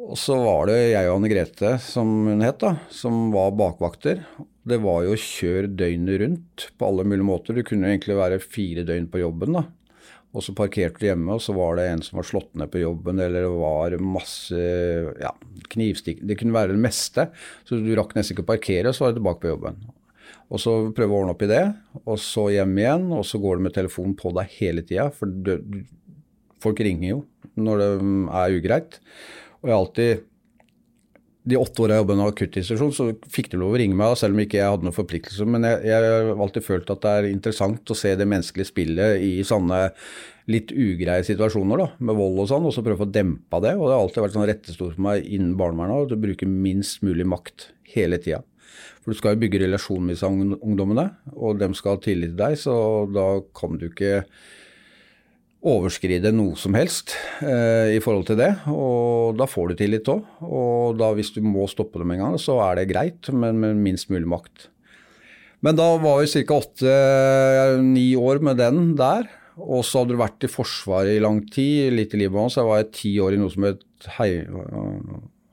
Speaker 3: Og så var det jeg og Anne Grete, som hun het, da, som var bakvakter. Det var jo kjør døgnet rundt på alle mulige måter. Du kunne jo egentlig være fire døgn på jobben, da. Og så parkerte du hjemme, og så var det en som var slått ned på jobben, eller det var masse ja, knivstikk Det kunne være det meste. Så du rakk nesten ikke å parkere, og så var du tilbake på jobben. Og så prøve å ordne opp i det, og så hjem igjen, og så går det med telefonen på deg hele tida. For du, folk ringer jo når det er ugreit. Og jeg har alltid de åtte åra jeg jobbet i en akuttinstitusjon, så fikk de lov å ringe meg, selv om ikke jeg hadde noen forpliktelser. Men jeg, jeg har alltid følt at det er interessant å se det menneskelige spillet i sånne litt ugreie situasjoner, da, med vold og sånn, og så prøve å få dempa det. Og det har alltid vært sånn rettestor for meg innen barnevernet å bruke minst mulig makt hele tida. For du skal jo bygge relasjon med disse ungdommene, og de skal ha tillit til deg, så da kan du ikke overskride noe som helst eh, i forhold til det. Og da får du tillit òg. Og da hvis du må stoppe dem en gang, så er det greit, men med minst mulig makt. Men da var vi ca. åtte-ni år med den der. Og så hadde du vært i Forsvaret i lang tid, litt i Libanon, så jeg var ti år i noe som het hei,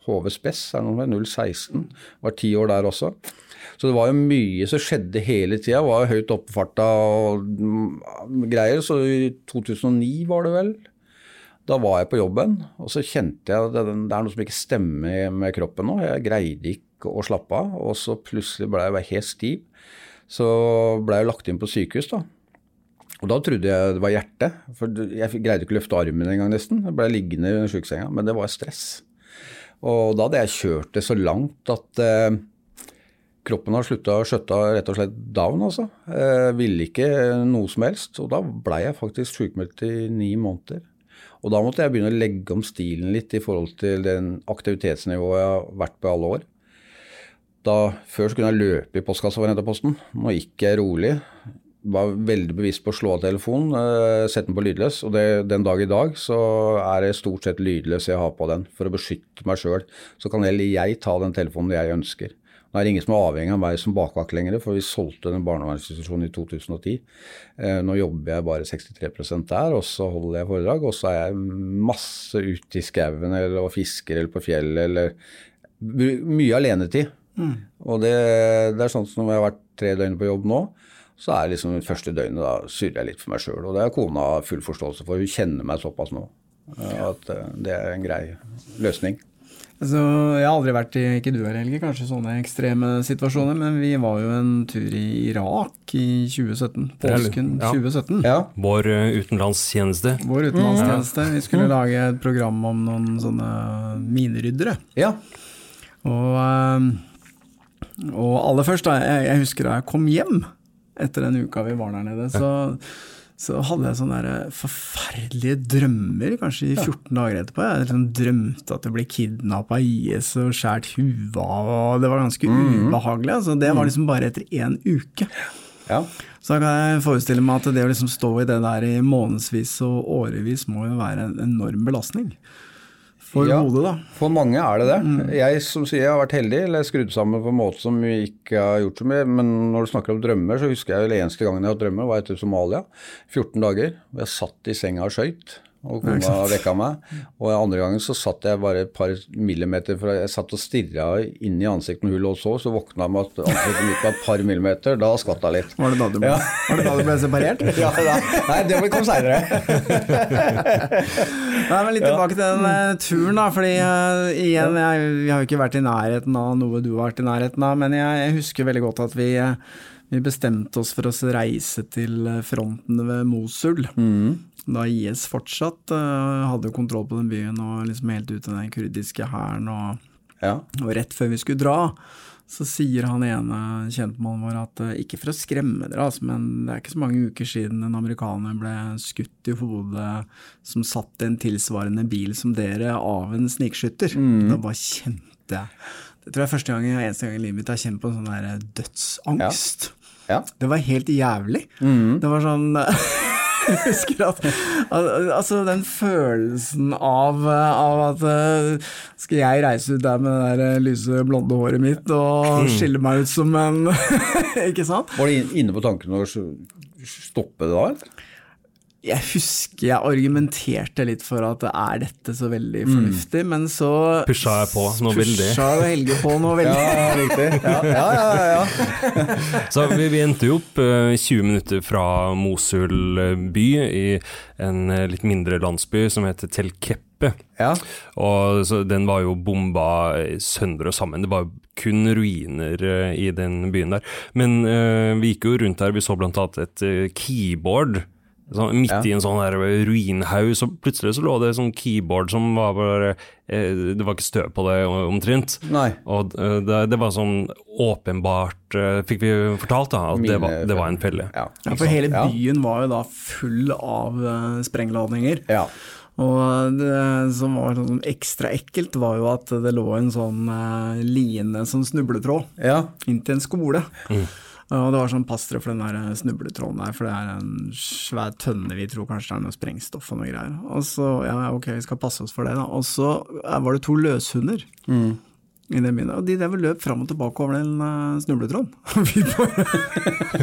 Speaker 3: HV Spess, er med 016. Var ti år der også. Så det var jo mye som skjedde hele tida. Var jo høyt oppfarta og mm, greier. Så i 2009 var det vel. Da var jeg på jobben, og så kjente jeg at det, det er noe som ikke stemmer med kroppen nå. Jeg greide ikke å slappe av, og så plutselig ble jeg helt stiv. Så ble jeg lagt inn på sykehus, da. Og da trodde jeg det var hjertet, for jeg greide ikke å løfte armen engang nesten. Jeg ble liggende i sjukesenga, men det var stress. Og da hadde jeg kjørt det så langt at eh, kroppen har slutta å skjøtte rett og slett down, altså. Eh, ville ikke noe som helst. Og da blei jeg faktisk sjukmeldt i ni måneder. Og da måtte jeg begynne å legge om stilen litt i forhold til den aktivitetsnivået jeg har vært på i alle år. Da, før så kunne jeg løpe i postkassa for å hente posten. Nå gikk jeg rolig. Var veldig bevisst på å slå av telefonen, uh, sette den på lydløs. Og det, den dag i dag så er det stort sett lydløs jeg har på den, for å beskytte meg sjøl. Så kan heller jeg ta den telefonen jeg ønsker. Nå er det ingen som er avhengig av meg som bakvakt lenger, for vi solgte den barnevernsinstitusjonen i 2010. Uh, Nå jobber jeg bare 63% der, og så holder jeg foredrag. Og så er jeg masse ute i skauen eller og fisker eller på fjellet eller Mye alenetid. Og det, det er sånn som når jeg har vært tre døgn på jobb nå, så er det liksom det første døgnet da surrer jeg litt for meg sjøl. Og det har kona full forståelse for. Hun kjenner meg såpass nå eh, at eh, det er en grei løsning.
Speaker 2: Altså, jeg har aldri vært i, ikke du heller, Helge, kanskje sånne ekstreme situasjoner, men vi var jo en tur i Irak i 2017.
Speaker 1: Det er litt-
Speaker 2: Påsken
Speaker 1: ja.
Speaker 2: 2017.
Speaker 3: Ja,
Speaker 1: Vår eh, utenlandstjeneste.
Speaker 2: Vår utenlandstjeneste. Vi skulle lage et program om noen sånne mineryddere.
Speaker 3: ja.
Speaker 2: Og, og aller først, da, jeg, jeg husker da jeg kom hjem etter den uka vi var der nede, så, så hadde jeg sånne forferdelige drømmer, kanskje i 14 dager etterpå. Jeg liksom drømte at jeg ble kidnappa av IS og skåret huet av, og det var ganske ubehagelig. Altså, det var liksom bare etter én uke.
Speaker 3: ja.
Speaker 2: Så da kan jeg forestille meg at det å liksom stå i det der i månedsvis og årevis må jo være en enorm belastning. For
Speaker 3: Ja.
Speaker 2: hodet, da.
Speaker 3: For mange er det det. Jeg som sier jeg har vært heldig, eller skrudd sammen på en måte som vi ikke har gjort så mye. Men når du snakker om drømmer, så husker jeg vel eneste gangen jeg har hatt drømmer, var etter Somalia. 14 dager. Jeg satt i senga og skøyt. Og kona vekka meg. Og andre gangen så satt jeg bare et par millimeter fra Jeg satt og stirra inn i ansiktet hun lå og sov, så våkna jeg med at ansiktet mitt var et par millimeter. Da skvatt jeg litt.
Speaker 2: Var det da du ble, ja. det da du ble separert?
Speaker 3: Ja, da, nei, det kom seinere.
Speaker 2: Nei, men Litt tilbake til den eh, turen, da. fordi uh, igjen, jeg, vi har jo ikke vært i nærheten av noe du har vært i nærheten av, men jeg, jeg husker veldig godt at vi, eh, vi bestemte oss for å reise til eh, fronten ved Mosul. Da IS fortsatt eh, hadde kontroll på den byen og liksom helt ut til den kurdiske hæren. Og,
Speaker 3: Ja.
Speaker 2: og rett før vi skulle dra, så sier han ene kjentmannen vår at eh, ikke for å skremme dere, altså, men det er ikke så mange uker siden en amerikaner ble skutt i hodet som satt i en tilsvarende bil som dere av en snikskytter. Da bare kjente jeg Det tror jeg er første gang eneste gang i livet mitt jeg har kjent på en sånn der dødsangst.
Speaker 3: Ja.
Speaker 2: Det var helt jævlig. Det var sånn Jeg husker at Altså, den følelsen av, av at eh, Skal jeg reise ut der med det der eh, lyse, blonde håret mitt og skille meg ut som en Ikke sant?
Speaker 3: Var det inne på tanken å stoppe det da? eller?
Speaker 2: Jeg husker jeg argumenterte litt for at er dette så veldig fornuftig, men så
Speaker 1: Pusha jeg på noe veldig.
Speaker 2: Pusha jo Helge på noe veldig.
Speaker 3: Ja, riktig. Ja, ja, ja, ja.
Speaker 1: Så vi, vi endte jo opp uh, 20 minutter fra Mosul eh, by, i en uh, litt mindre landsby som heter Tel Keppe.
Speaker 3: ja.
Speaker 1: Og så Den var jo bomba eh, sønder og sammen. Det var kun ruiner eh, i den byen der. Men eh, vi gikk jo rundt der, vi så blant annet et eh, keyboard. Sånn, midt
Speaker 3: Ja.
Speaker 1: i en sånn der ruinhaug, så plutselig så lå det et sånn keyboard som var bare eh, Det var ikke støv på det omtrent.
Speaker 3: Nei.
Speaker 1: Og eh, det, det var sånn åpenbart, eh, fikk vi fortalt, da, at det var, det var en felle.
Speaker 3: Ja.
Speaker 2: Ja, for hele byen var jo da full av uh, sprengladninger.
Speaker 3: Ja.
Speaker 2: Og det som var sånn ekstra ekkelt, var jo at det lå en sånn line, sånn snubletråd,
Speaker 3: ja.
Speaker 2: inntil en skole. Og det var sånn pass dere for den der snubletråden der, for det er en svær tønne, vi tror kanskje det er noe sprengstoff og noe greier. Og så, ja ok, vi skal passe oss for det da. Og så eh, var det to løshunder. Byen, og de der løp fram og tilbake over den uh, snubletråden.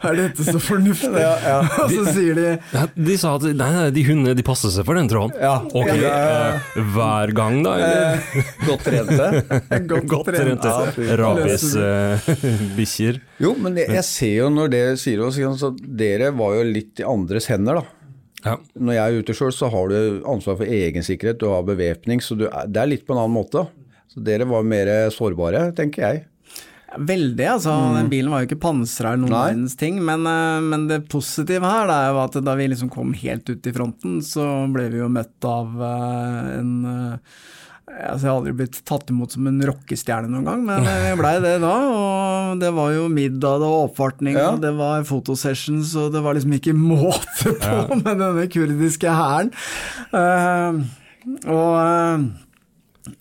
Speaker 2: Er dette så fornuftig? Og så sier de
Speaker 1: Ja, de sa at nei, nei, de hundene de passer seg for den tråden.
Speaker 3: Ja.
Speaker 1: Ok,
Speaker 3: Ja, ja,
Speaker 1: eh, hver gang da? Eller?
Speaker 3: Godt trente.
Speaker 1: Godt trente rabiesbikkjer.
Speaker 3: Jo, men jeg, jeg ser jo når dere sier det, så dere var jo litt i andres hender, da.
Speaker 1: ja.
Speaker 3: Når jeg er ute sjøl, så har du ansvar for egen sikkerhet, du har bevæpning, så du er, det er litt på en annen måte. Så dere var mer sårbare, tenker jeg.
Speaker 2: Veldig, altså. Den bilen var jo ikke pansra eller noen
Speaker 3: Nei.
Speaker 2: verdens ting. Men, eh, men det positive her det er jo at da vi liksom kom helt ut i fronten, så ble vi jo møtt av eh, en eh, Altså, jeg har aldri blitt tatt imot som en rockestjerne noen gang, men jeg blei det da. Og det var jo middag, det var oppvartning,
Speaker 3: Ja.
Speaker 2: og det var fotosessions, og det var liksom ikke måte på med denne kurdiske hæren. Uh, og,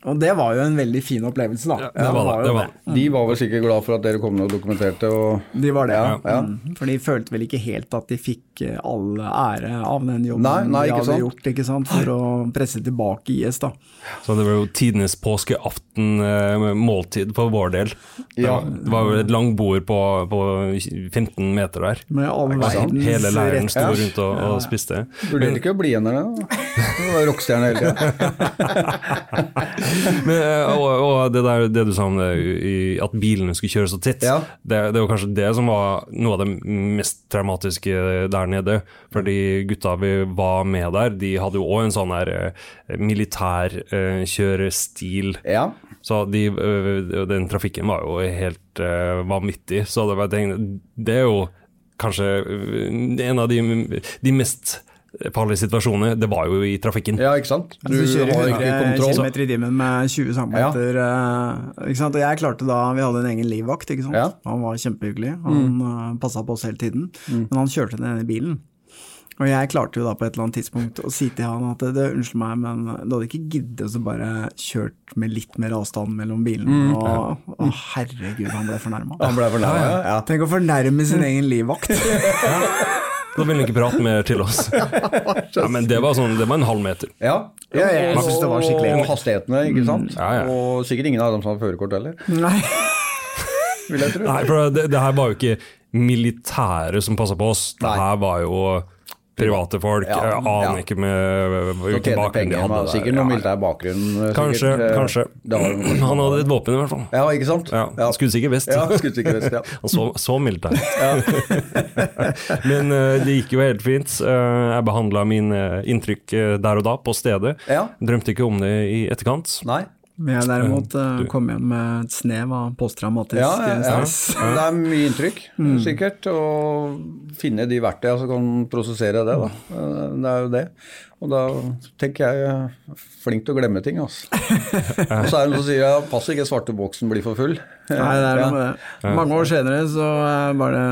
Speaker 2: og det var jo en veldig fin opplevelse, da.
Speaker 1: det var det,
Speaker 2: var
Speaker 1: det var det.
Speaker 3: De var vel sikkert glad for at dere kom ned og dokumenterte. Og,
Speaker 2: De var det,
Speaker 3: Ja, ja.
Speaker 2: Mm. For de følte vel ikke helt at de fikk eh, all ære av den jobben
Speaker 3: Nei, nei,
Speaker 2: de hadde
Speaker 3: sant.
Speaker 2: gjort ikke sant? for å presse tilbake IS. da.
Speaker 1: Så det var jo tidenes påskeaften-måltid for vår del.
Speaker 3: Ja.
Speaker 1: det var jo et langbord på, på 15 meter der.
Speaker 2: Med all verdens
Speaker 1: Hele leiren sto
Speaker 3: Ja.
Speaker 1: rundt og, og spiste.
Speaker 3: burde ikke bli igjen der, da. Det var Rockestjerne hele tida.
Speaker 1: Men, eh, og, og det, der, det du sa om det, i, at bilene skulle kjøre så tett,
Speaker 3: Ja.
Speaker 1: det, det var kanskje det som var noe av det mest traumatiske der nede. Fordi gutta vi var med der, de hadde jo òg en sånn der militærkjørestil. militær eh.
Speaker 3: Ja.
Speaker 1: Så de, den trafikken var jo helt vanvittig. Så det, var, det er jo kanskje en av de, de mest farlige situasjoner, Det var jo i trafikken.
Speaker 3: ja, ikke sant. Du
Speaker 2: Du kjører
Speaker 3: har ikke
Speaker 2: 100
Speaker 3: kontroll.
Speaker 2: km i timen med 20 cm.
Speaker 3: Ja.
Speaker 2: ikke sant? Og jeg klarte da, Vi hadde en egen livvakt. ikke sant?
Speaker 3: Ja.
Speaker 2: Han var kjempehyggelig. Han mm. passa på oss hele tiden. Men han kjørte den ene bilen. Og jeg klarte jo da på et eller annet tidspunkt å si til han at det, unnskyld meg, men du hadde ikke giddet å bare kjørt med litt mer avstand mellom bilene. Og, og, herregud, han ble fornærma.
Speaker 3: Han ble fornærma. Ja, ja.
Speaker 2: Tenk å fornærme sin egen livvakt.
Speaker 1: Da vil han ikke prate mer til oss. Ja, men det var, sånn, det var en halv meter.
Speaker 3: Ja,
Speaker 2: Ja, jeg
Speaker 3: og-
Speaker 2: synes det var skikkelig.
Speaker 3: Og hastighetene, ikke sant.
Speaker 1: Ja, ja.
Speaker 3: Og sikkert ingen av dem som har førerkort heller,
Speaker 2: Nei.
Speaker 3: vil jeg tro.
Speaker 1: Nei, for det, det her var jo ikke militære som passa på oss. Det
Speaker 3: Nei.
Speaker 1: her var jo private folk.
Speaker 3: Ja,
Speaker 1: Jeg aner
Speaker 3: ja.
Speaker 1: ikke med hvilken bakgrunn de hadde.
Speaker 3: Sikkert
Speaker 1: noen
Speaker 3: militær bakgrunn. eh,
Speaker 1: Kanskje,
Speaker 3: eh,
Speaker 1: kanskje. Han hadde et våpen i hvert fall.
Speaker 3: Ja, ikke sant?
Speaker 1: Ja, Skuddsikker vest.
Speaker 3: Ja, skuddsikker vest, ja.
Speaker 1: Han så, så mildt. Men eh, det gikk jo helt fint. Eh, jeg behandla mine inntrykk der og da, på stedet.
Speaker 3: Ja.
Speaker 1: Drømte ikke om det i etterkant.
Speaker 3: Nei.
Speaker 2: Men jeg derimot uh, kom hjem med et snev av posttraumatisk
Speaker 3: Ja, ja, ja.
Speaker 2: stress.
Speaker 3: Det er mye inntrykk, sikkert. Og finne de verktøyene som kan prosessere det, da. Eh, Det er jo det. Og da tenker jeg flink til å glemme ting, altså. Og så er det noen som sier ja, pass ikke svarte boksen blir for full.
Speaker 2: Nei, det er noe med det. Mange år senere så er var det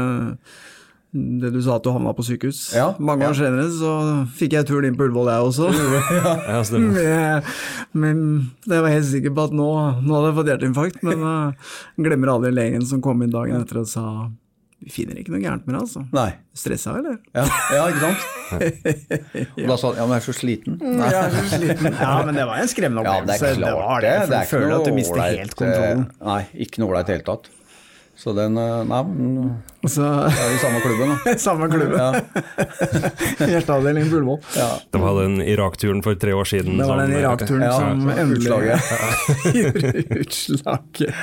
Speaker 2: det du sa at du havna på sykehus.
Speaker 3: Ja,
Speaker 2: Mange år
Speaker 3: ja.
Speaker 2: senere så fikk jeg turen inn på Ullevål, jeg også.
Speaker 1: Ja.
Speaker 2: Med, men jeg var helt sikker på at nå, nå hadde jeg fått hjerteinfarkt, men uh, glemmer aldri legen som kom inn dagen etter og sa vi finner ikke noe gærent med deg, altså.
Speaker 3: Nei.
Speaker 2: Stressa, eller?
Speaker 3: Ja, ja ikke sant? Og da sa han ja, men jeg er så sliten. Nei.
Speaker 2: Ja, er så sliten. ja, men det var en skremmende opplevelse.
Speaker 3: Ja, det er klart det. Det er
Speaker 2: du føler at du mister helt kontrollen.
Speaker 3: eh, Nei, ikke noe ålreit i det hele tatt. Så den eh, Nei, men
Speaker 2: så
Speaker 3: det er jo samme klubben, da.
Speaker 2: Samme klubben.
Speaker 3: Ja.
Speaker 2: Hjerteavdeling Bullvoll. De
Speaker 3: Ja.
Speaker 1: Var den Irak-turen for tre år siden.
Speaker 2: Det var den Irak-turen
Speaker 3: Ja,
Speaker 2: som endelig gjorde utslaget.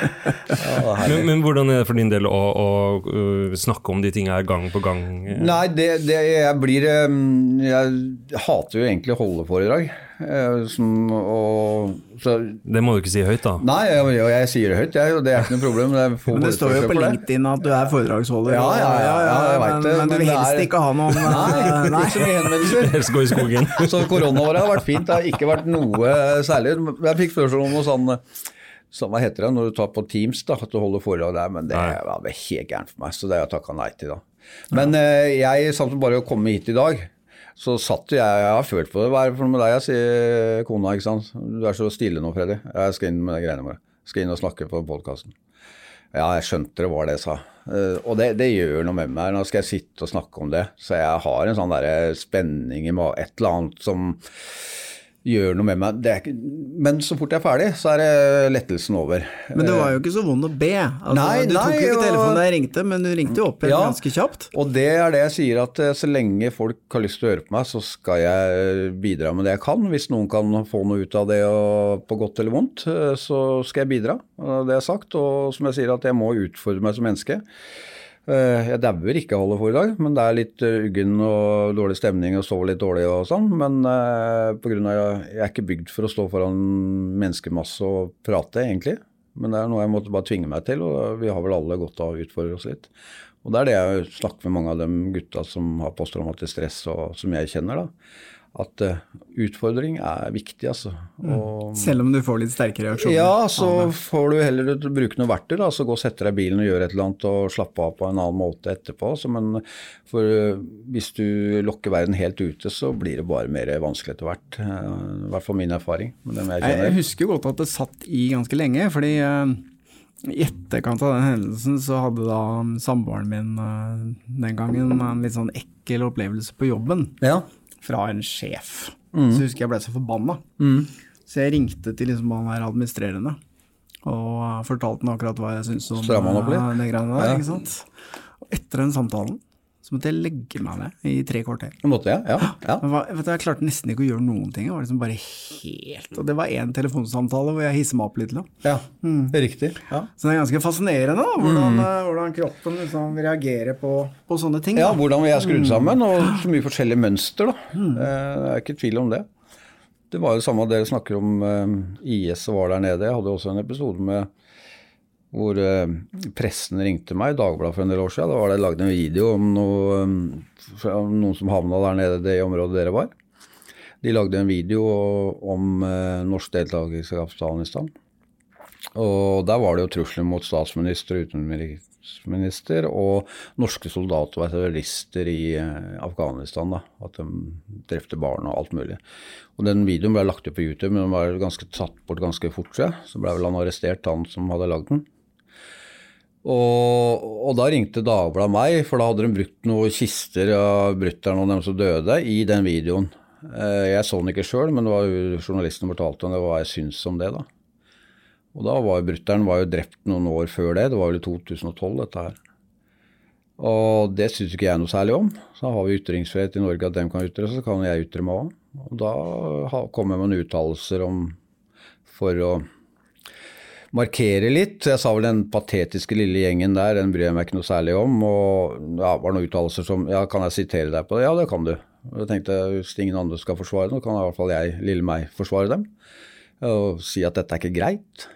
Speaker 1: Men, men hvordan er det for din del å, å uh, snakke om de tingene her gang på gang?
Speaker 3: Nei, det, det jeg blir Jeg hater jo egentlig holdeforedrag. Eh, Som, og, så,
Speaker 1: Det må du ikke si høyt, da.
Speaker 3: nei, jeg, jeg, jeg sier det høyt, jeg, og det er ikke noe problem. Det
Speaker 2: Men det står jo på. LinkedIn at du er foredragsholder.
Speaker 3: Ja, ja, ja, ja, jeg vet
Speaker 2: men,
Speaker 3: det,
Speaker 2: men du vil helst
Speaker 3: er-
Speaker 2: ikke ha noen
Speaker 3: Nei,
Speaker 2: eh,
Speaker 3: ikke henvendelser.
Speaker 1: Helst gå i skogen.
Speaker 3: Så koronaåret har vært fint. Det har ikke vært noe særlig. Jeg fikk spørsmål om noe sånn så hva heter det når du tar på Teams, da, at du holder foredrag der, men det var helt gærent for meg, så det har jeg takka nei til da. Men eh, jeg, satt bare å komme hit i dag, så satt jeg, jeg har følt på det. Hva er det for noe med deg, jeg sier kona, ikke sant. Du er så stille nå, Freddy. Jeg skal inn med de greiene våre. Skal inn og snakke på podkasten. Ja, jeg skjønte det var det jeg sa. Eh, og det, det gjør noe med meg. Nå skal jeg sitte og snakke om det. Så jeg har en sånn der spenning i et eller annet som gjør noe med meg. Ikke, men så fort jeg er ferdig, så er det lettelsen over.
Speaker 2: Men det var jo ikke så vond å be. Altså,
Speaker 3: Nei,
Speaker 2: du tok
Speaker 3: nei,
Speaker 2: jo ikke telefonen da jeg ringte, men du ringte jo opp
Speaker 3: Ja.
Speaker 2: ganske kjapt.
Speaker 3: Og det er det jeg sier, at eh, så lenge folk har lyst til å høre på meg, så skal jeg bidra med det jeg kan. Hvis noen kan få noe ut av det, og på godt eller vondt, eh, så skal jeg bidra. Det er sagt. Og som jeg sier, at jeg må utfordre meg som menneske. Eh, Jeg dauer ikke av å holde foredrag, men det er litt eh, uggen og dårlig stemning og sover litt dårlig og sånn. Men eh, på grunn av jeg er ikke bygd for å stå foran menneskemasse og prate, egentlig. Men det er noe jeg måtte bare tvinge meg til, og vi har vel alle godt av å utfordre oss litt. Og det er det jeg snakker med mange av de gutta som har posttraumatisk stress, og som jeg kjenner, da. At uh, utfordring er viktig, altså. Og,
Speaker 2: Selv om du får litt sterke reaksjoner?
Speaker 3: ja, så får du heller bruke noe verktøy. da, så Gå og sette deg i bilen og gjøre et eller annet og slappe av på en annen måte etterpå. Altså. men for uh, hvis du lokker verden helt ute, så blir det bare mer vanskelig etter hvert. Uh, I hvert fall min erfaring. med jeg
Speaker 2: Jeg, husker godt at det satt i ganske lenge, fordi eh, i etterkant av den hendelsen så hadde da samboeren min eh, den gangen en litt sånn ekkel opplevelse på jobben
Speaker 3: Ja.
Speaker 2: Fra en sjef.
Speaker 3: Mm.
Speaker 2: Så husker jeg ble så forbanna. Så jeg ringte til liksom han her administrerende og fortalte han akkurat hva jeg syntes om eh, det greiene der.
Speaker 3: Ja.
Speaker 2: ikke sant? Og etter den samtalen så måtte jeg legge meg ned i tre kvarter.
Speaker 3: Det måtte jeg, ja. ja.
Speaker 2: Men hva- vet du, jeg klarte nesten ikke å gjøre noen ting. Jeg var liksom bare helt Og det var én telefonsamtale hvor jeg hisset meg opp litt. Da.
Speaker 3: ja. Riktig. Ja.
Speaker 2: Så det er ganske fascinerende da, hvordan,
Speaker 3: Mm.
Speaker 2: eh, hvordan kroppen liksom reagerer på, på sånne ting.
Speaker 3: Ja,
Speaker 2: da.
Speaker 3: hvordan vi er skrudd sammen, og så mye forskjellige mønster. da. Mm. Det er ikke tvil om det. Det var jo det samme dere snakker om eh, IS som var der nede. Jeg hadde også en episode med hvor eh, pressen ringte meg, i Dagbladet for en del år siden. Da var det lagd en video om noe, eh, noen som havna der nede det området dere var. De lagde en video om eh, norsk deltakelse i Afghanistan. Og der var det jo trusler mot statsminister og utenriksminister og norske soldater og terrorister i Afghanistan. da, At de drepte barn og alt mulig. Og Den videoen ble lagt ut på YouTube, men den var ganske tatt bort ganske fort. Så ble vel han arrestert, han som hadde lagd den. Og, og da ringte Dagbladet meg, for da hadde de brukt noen kister av brutter'n og dem som døde, i den videoen. Eh, Jeg så den ikke sjøl, men det var jo journalisten fortalte om det, hva jeg syns om det. da. Og da var brutter'n var drept noen år før det, det var vel i 2012 dette her. Og det syns ikke jeg noe særlig om. Så har vi ytringsfrihet i Norge at dem kan ytre så kan jeg ytre meg òg. Og da kom jeg med noen uttalelser om for å markere litt. Jeg sa vel den patetiske lille gjengen der, den bryr jeg meg ikke noe særlig om. Og ja, det var noen uttalelser som Ja, kan jeg sitere deg på det? Ja, det kan du. Og jeg tenkte hvis ingen andre skal forsvare det, kan i hvert fall jeg, lille meg, forsvare dem. Og si at dette er ikke greit.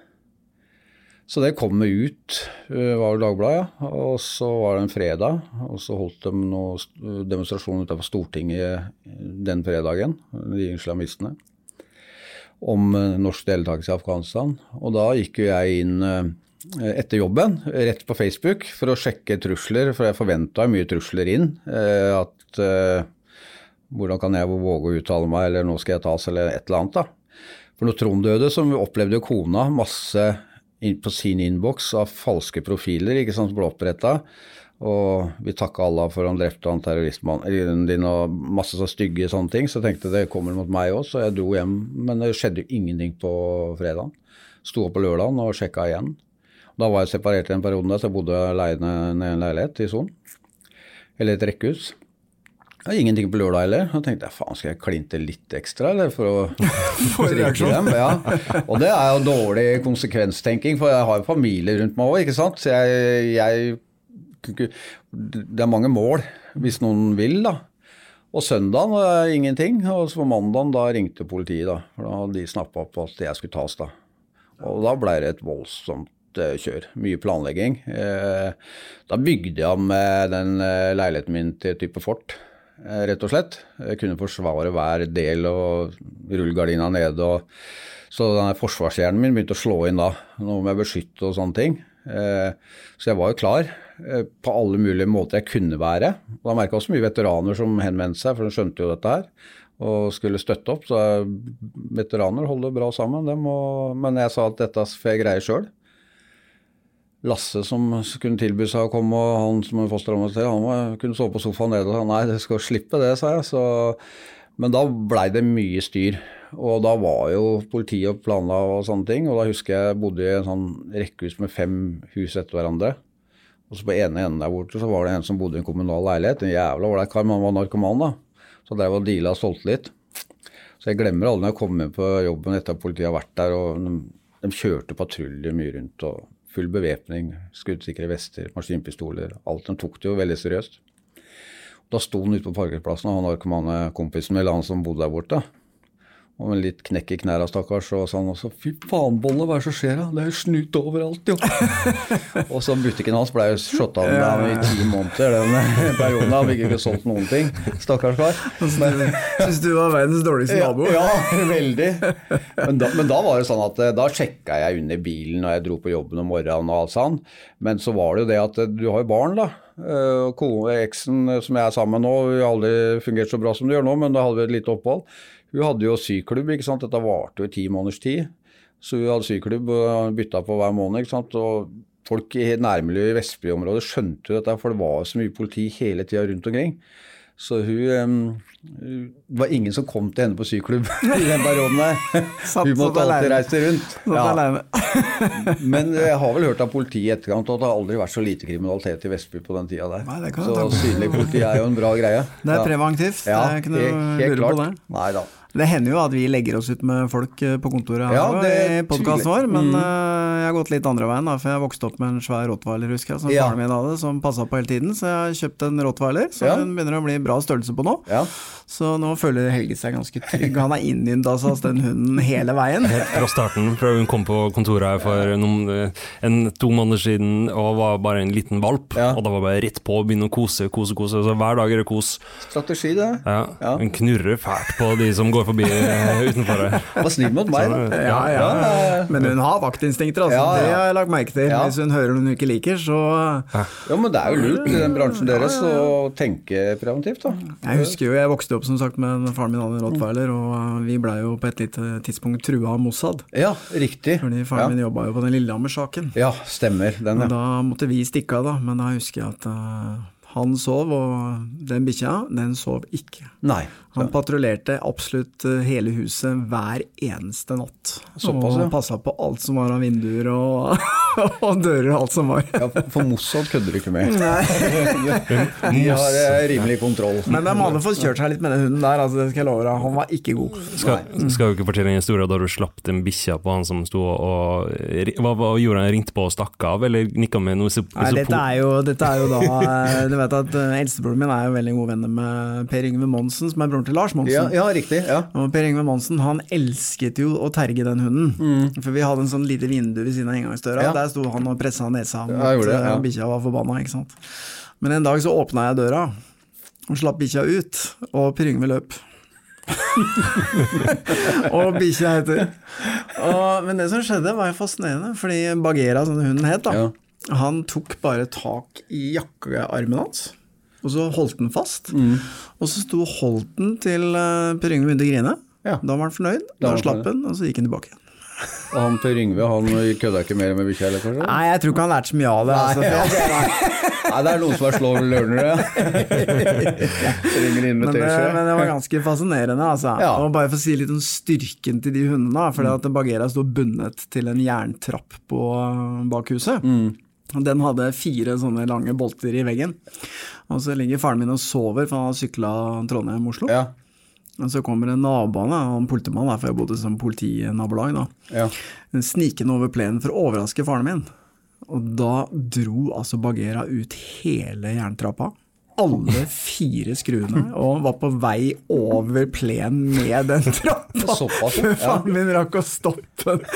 Speaker 3: Så det kom ut, øh, var vel Dagbladet, ja. Og så var det en fredag, og så holdt de noen st- demonstrasjon utenfor Stortinget den fredagen, de islamistene, om øh, norsk deltakelse i Afghanistan. Og da gikk jo jeg inn øh, etter jobben, rett på Facebook, for å sjekke trusler, for jeg forventa mye trusler inn. øh, At hvordan kan jeg våge å uttale meg, eller nå skal jeg tas, eller et eller annet, da. For når Trond døde, så opplevde jo kona masse på sin innboks av falske profiler ikke sant, som ble oppretta. Og vi takka Allah for han drepte han terroristmannen din og masse så stygge sånne ting. Så jeg tenkte det kommer mot meg òg, så jeg dro hjem. Men det skjedde ingenting på fredagen. Sto opp på lørdagen og sjekka igjen. Da var jeg separert i en periode, der, så jeg bodde aleine i en leilighet i Son. Eller et rekkehus. Ja, ingenting på lørdag heller. Da tenkte jeg faen, skal jeg klinte litt ekstra, eller for å trigge dem? Ja. Og det er jo dårlig konsekvenstenking, for jeg har jo familie rundt meg òg, ikke sant. Så jeg, jeg Det er mange mål, hvis noen vil, da. Og søndagen var det ingenting. Og så på mandagen da ringte politiet, da. For da hadde de snappa opp at jeg skulle tas, da. Og da ble det et voldsomt eh, kjør. Mye planlegging. Eh, Da bygde jeg om eh, den leiligheten min til type fort, rett og slett. Jeg kunne forsvare hver del og rullegardina nede. og så denne forsvarshjernen min begynte å slå inn da, noe med beskytte og sånne ting. Eh, Så jeg var jo klar eh, på alle mulige måter jeg kunne være. Og Da merka jeg også mye veteraner som henvendte seg, for de skjønte jo dette her. Og skulle støtte opp. Så eh, veteraner holder bra sammen, dem. Men jeg sa at dette får jeg greie sjøl. Lasse som kunne tilby seg å komme, og han som er fosterhjemmet han var- kunne sove på sofaen nede. Og sa nei, det skal slippe det, sa jeg. Så, men da blei det mye styr. Og da var jo politiet og planla og sånne ting. Og da husker jeg bodde i en sånn rekkehus med fem hus etter hverandre. Og så på ene enden der borte så var det en som bodde i en kommunal leilighet. En jævla ålreit kar, men han var narkoman, da. Så drev og deala og solgte litt. Så jeg glemmer aldri når jeg kommer på jobben etter at politiet har vært der. og De, de kjørte patruljer mye rundt og full bevæpning, skuddsikre vester, maskinpistoler. Alt. De tok det jo veldig seriøst. Da sto han ute på parkeringsplassen, og han narkomane kompisen eller han som bodde der borte. Og med litt knekk i knærne, stakkars. Og han også 'fy faen, Bolle, hva er det som skjer da? Det er jo snut overalt, jo'. og så butikken hans ble jo slått av ja, i ti måneder den perioden. Han fikk ikke solgt noen ting. Stakkars kar.
Speaker 2: Syns du var verdens dårligste nabo?
Speaker 3: ja, veldig. Men da, men da var det sånn at eh, da sjekka jeg under bilen når jeg dro på jobben om morgenen og alt sånn. Men så var det jo det at eh, du har jo barn, da. Eh, Eksen som jeg er sammen med nå, har aldri fungert så bra som det gjør nå, men da hadde vi et lite opphold. Hun hadde jo syklubb, ikke sant. Dette varte jo i ti måneders tid. Så hun hadde syklubb og bytta på hver måned. ikke sant? Og folk i nærmiljøet i Vestby-området skjønte jo dette, for det var så mye politi hele tida rundt omkring. Så hun Det var ingen som kom til henne på syklubb i den perioden der. Hun måtte alltid reise rundt.
Speaker 2: Ja.
Speaker 3: Men jeg har vel hørt av politiet i etterkant at det har aldri vært så lite kriminalitet i Vestby på den tida der.
Speaker 2: Nei, det kan
Speaker 3: så synlig politi er jo en bra greie.
Speaker 2: Det er preventivt.
Speaker 3: Ja,
Speaker 2: det er ikke noe
Speaker 3: helt
Speaker 2: lure på det.
Speaker 3: Nei da.
Speaker 2: Det hender jo at vi legger oss ut med folk eh, på kontoret her
Speaker 3: Ja,
Speaker 2: i podkasten vår, men
Speaker 3: Mm.
Speaker 2: eh, jeg har gått litt andre veien, da, for jeg vokste opp med en svær rottweiler, husker jeg, som
Speaker 3: Ja.
Speaker 2: faren min hadde, som passa på hele tiden. Så jeg har kjøpt en rottweiler, så
Speaker 3: Ja.
Speaker 2: hun begynner å bli bra størrelse på nå.
Speaker 3: Ja.
Speaker 2: Så nå føler Helge seg ganske trygg. Han er innynda altså, hos den hunden hele veien.
Speaker 1: Fra starten, fra hun kom på kontoret her for noen, eh, en, to måneder siden og var bare en liten valp.
Speaker 3: Ja.
Speaker 1: Og da var bare rett på å begynne å kose, kose, kose. Så hver dag er det kos.
Speaker 3: Strategi, det.
Speaker 1: Ja,
Speaker 3: Ja.
Speaker 1: Hun knurrer fælt på de som går forbi eh, utenfor her.
Speaker 3: Var snill mot meg,
Speaker 2: Ja, ja. Men hun har vaktinstinkter, altså.
Speaker 3: Ja, ja.
Speaker 2: Det har jeg lagt merke til.
Speaker 3: Ja.
Speaker 2: Hvis hun hører noen hun ikke liker, så
Speaker 3: Ja, men det er jo lurt i den bransjen deres å tenke preventivt, da.
Speaker 2: Jeg husker jo, jeg vokste opp som sagt med faren min hadde en rottweiler, og uh, vi blei jo på et lite tidspunkt trua av Mossad.
Speaker 3: Ja, riktig.
Speaker 2: Fordi faren
Speaker 3: ja.
Speaker 2: min jobba jo på den Lillehammer-saken.
Speaker 3: ja, stemmer. Den,
Speaker 2: Og da måtte vi stikke av, da. Men da husker jeg at uh, han sov, og den bikkja, den sov ikke.
Speaker 3: Nei.
Speaker 2: Han patruljerte absolutt uh, hele huset hver eneste natt.
Speaker 3: Såpass,
Speaker 2: og passa på alt som var av vinduer og, og dører og alt som var.
Speaker 3: Ja, for Mossad kødder du ikke med.
Speaker 2: Nei.
Speaker 3: De har eh, rimelig kontroll.
Speaker 2: Men de hadde fått kjørt seg litt med den hunden der, altså, det skal jeg love deg. Han var ikke god.
Speaker 1: Skal, skal jo ikke fortelle en historie da du slapp den bikkja på han som sto og Hva, hva gjorde han? Ringte på og stakk av, eller nikka med noe
Speaker 2: Nei, dette er, jo, dette er jo da eh, Du vet at eh, Eldstebroren min er jo veldig gode venner med Per Yngve Monsen, som er broren til Lars Monsen.
Speaker 3: ja, riktig. Ja.
Speaker 2: Og Per Yngve Monsen han elsket jo å terge den hunden. For vi hadde en sånn lite vindu ved siden av inngangsdøra.
Speaker 3: Mm. Ja.
Speaker 2: Der sto han og pressa nesa mot
Speaker 3: Ja,
Speaker 2: eh,
Speaker 3: ja.
Speaker 2: bikkja var forbanna. ikke sant? Men en dag så åpna jeg døra og slapp bikkja ut, og Per Yngve løp. og bikkja heter. Og, men det som skjedde, var jo fascinerende, fordi Bagheera, som hunden het, da,
Speaker 3: Ja.
Speaker 2: han tok bare tak i jakkearmen hans. Og så holdt den fast.
Speaker 3: Mm.
Speaker 2: Og så sto holdt den til uh, Per Yngve begynte å grine.
Speaker 3: Ja.
Speaker 2: Da var han fornøyd.
Speaker 3: Da
Speaker 2: Da
Speaker 3: han
Speaker 2: slapp han, og så gikk han tilbake igjen.
Speaker 3: Og han Per Yngve han kødda ikke mer med bikkja?
Speaker 2: Nei, jeg tror ikke han lærte så mye av det. Altså,
Speaker 3: Nei,
Speaker 2: det jeg-
Speaker 3: Nei, det er noen som er slow learnere. ja.
Speaker 2: men, det, men det var ganske fascinerende, altså.
Speaker 3: Ja.
Speaker 2: Og bare for å si litt om styrken til de hundene, For at Bagheera sto bundet til en jerntrapp på bak huset.
Speaker 3: Mm.
Speaker 2: Den hadde fire sånne lange bolter i veggen. Og så ligger faren min og sover, for han har sykla Trondheim-Oslo.
Speaker 3: Ja,
Speaker 2: Og så kommer en naboen, han politimann, for jeg bodde som politinabolag, da.
Speaker 3: ja.
Speaker 2: snikende over plenen for å overraske faren min. Og da dro altså Bagheera ut hele jerntrappa. Alle fire skruene, og var på vei over plenen med den trappa.
Speaker 3: Såpass,
Speaker 2: Før
Speaker 3: ja.
Speaker 2: faren min rakk å stoppe den.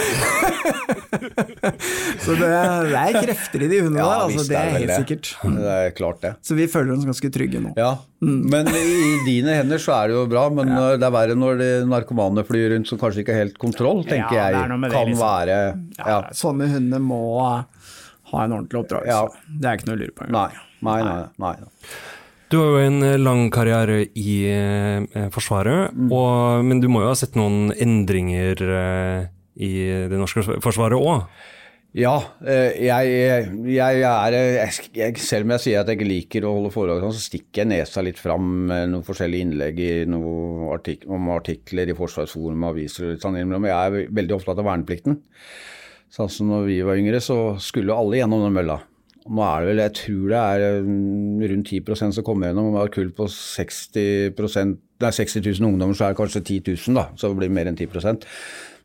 Speaker 2: Så det, det er krefter i de hundene
Speaker 3: Ja,
Speaker 2: der, altså, det
Speaker 3: er
Speaker 2: helt
Speaker 3: det.
Speaker 2: sikkert.
Speaker 3: Det er klart det.
Speaker 2: Så vi føler oss ganske trygge nå.
Speaker 3: Ja, men i dine hender så er det jo bra, men ja. det er verre når de narkomane flyr rundt som kanskje ikke har helt kontroll, tenker
Speaker 2: Ja,
Speaker 3: jeg.
Speaker 2: det,
Speaker 3: Kan
Speaker 2: liksom.
Speaker 3: være
Speaker 2: Ja. Sånne hunder må ha en ordentlig oppdragelse. Det er ikke noe å lure på.
Speaker 3: Nei, nei, nei. nei.
Speaker 1: Du har jo en eh, lang karriere i eh, Forsvaret,
Speaker 3: Mm.
Speaker 1: og, men du må jo ha sett noen endringer eh, i det norske forsvaret òg?
Speaker 3: Ja, eh, jeg, jeg er jeg, Selv om jeg sier at jeg ikke liker å holde foredrag, så stikker jeg nesa litt fram med noen forskjellige innlegg i noen artik om artikler i Forsvarsforum aviser. og sånn innimellom. Jeg er veldig opptatt av verneplikten. Sånn som når vi var yngre, så skulle alle gjennom den mølla. Nå er det vel, jeg tror det er mm, rundt 10% som kommer gjennom. Om har et kull på 60 det er 60 000 ungdommer, så er det kanskje 10 000, da. Så det blir mer enn 10%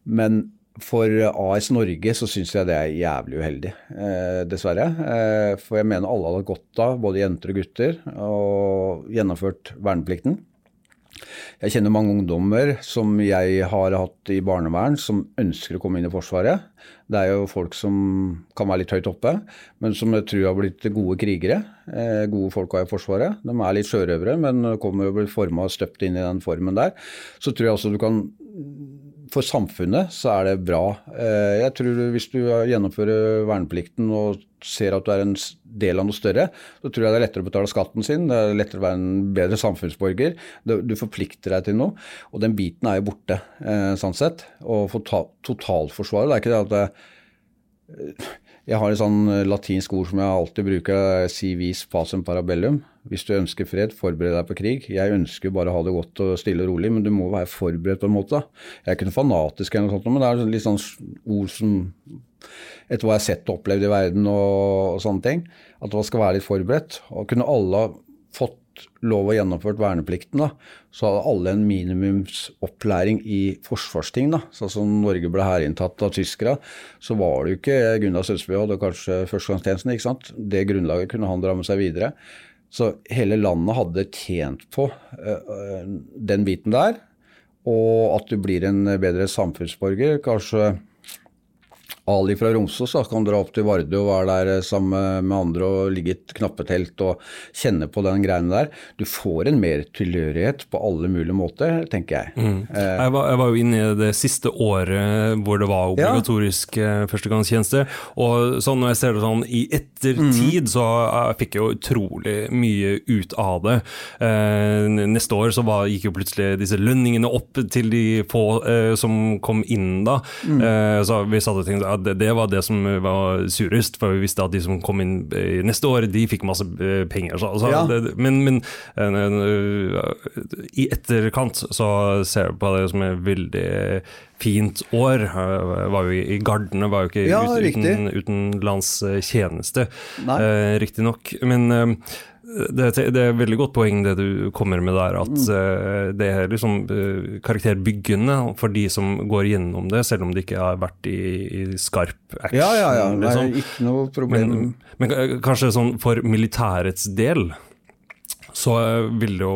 Speaker 3: Men for AS Norge så syns jeg det er jævlig uheldig, eh, dessverre. Eh, for jeg mener alle hadde godt av, både jenter og gutter, og gjennomført verneplikten. Jeg kjenner mange ungdommer som jeg har hatt i barnevern, som ønsker å komme inn i Forsvaret. Det er jo folk som kan være litt høyt oppe, men som jeg tror har blitt gode krigere. Gode folk har i Forsvaret. De er litt sjørøvere, men kommer jo å bli forma og støpt inn i den formen der. Så tror jeg også du kan for samfunnet så er det bra. Eh, jeg tror Hvis du gjennomfører verneplikten og ser at du er en del av noe større, så tror jeg det er lettere å betale skatten sin, det er lettere å være en bedre samfunnsborger. Du forplikter deg til noe. Og den biten er jo borte, eh, sånn sett. Og for totalforsvaret, det er ikke det at det, eh, jeg har et sånn latinsk ord som jeg alltid bruker, si vis pacem parabellum. Hvis du ønsker fred, forbered deg på krig. Jeg ønsker bare å ha det godt og stille og rolig, men du må være forberedt på en måte. Jeg er ikke noe fanatisk, eller noe sånt, men det er litt sånn ord som Etter hva jeg har sett og opplevd i verden og, og sånne ting. At man skal være litt forberedt. Og kunne alle fått lov å gjennomført verneplikten, da, så hadde alle en minimumsopplæring i forsvarsting. da, Sånn som Norge ble hærinntatt av tyskere, så var det jo ikke Gunnar Sødsby hadde kanskje førstegangstjenesten. ikke sant? Det grunnlaget kunne han dra med seg videre. Så hele landet hadde tjent på uh, den biten der. Og at du blir en bedre samfunnsborger. Kanskje Ali fra Romsås kan dra opp til Vardø og være der sammen med andre og ligge i et knappetelt og kjenne på den greiene der. Du får en mer tilhørighet på alle mulige måter, tenker jeg.
Speaker 1: Mm. Eh. Jeg, var, jeg, var, jo inne i det siste året hvor det var obligatorisk ja. Eh, førstegangstjeneste. Og sånn når jeg ser det sånn i ettertid, mm. så jeg fikk jeg jo utrolig mye ut av det. Eh, neste år så var, gikk jo plutselig disse lønningene opp til de få eh, som kom inn da. Mm. Eh, så vi satt og tenkte det, det, var det som var surest, for vi visste at de som kom inn neste år, de fikk masse eh, penger. Så, så, ja. det, men, men uh, i etterkant så ser jeg på det som et veldig fint år. Var jo i Gardene, var jo ikke ja, uten, utenlandstjeneste, riktignok. Men det, det, er veldig godt poeng det du kommer med der, at mm. uh, det er liksom uh, karakterbyggende for de som går gjennom det, selv om det ikke har vært i, i skarp action.
Speaker 3: Ja, ja, ja. Liksom. Nei, ikke noe problem.
Speaker 1: Men, men kanskje sånn for militærets del så vil det jo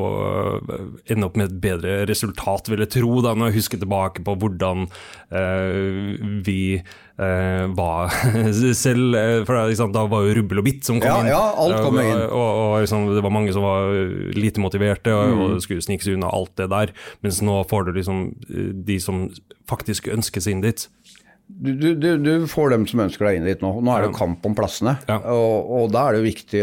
Speaker 1: ende opp med et bedre resultat, vil jeg tro, da, når jeg husker tilbake på hvordan eh, vi eh, var selv. For liksom, da var jo Rubbel og Bitt som kom
Speaker 3: ja,
Speaker 1: inn.
Speaker 3: Ja, alt kom inn.
Speaker 1: Og, og, og liksom, det var mange som var lite motiverte og, mm. og skulle snike seg unna alt det der. Mens nå får du liksom de som faktisk ønsker seg inn dit.
Speaker 3: Du, du, du, får dem som ønsker deg inn dit nå. Nå er det kamp om plassene, ja. og, og da er det jo viktig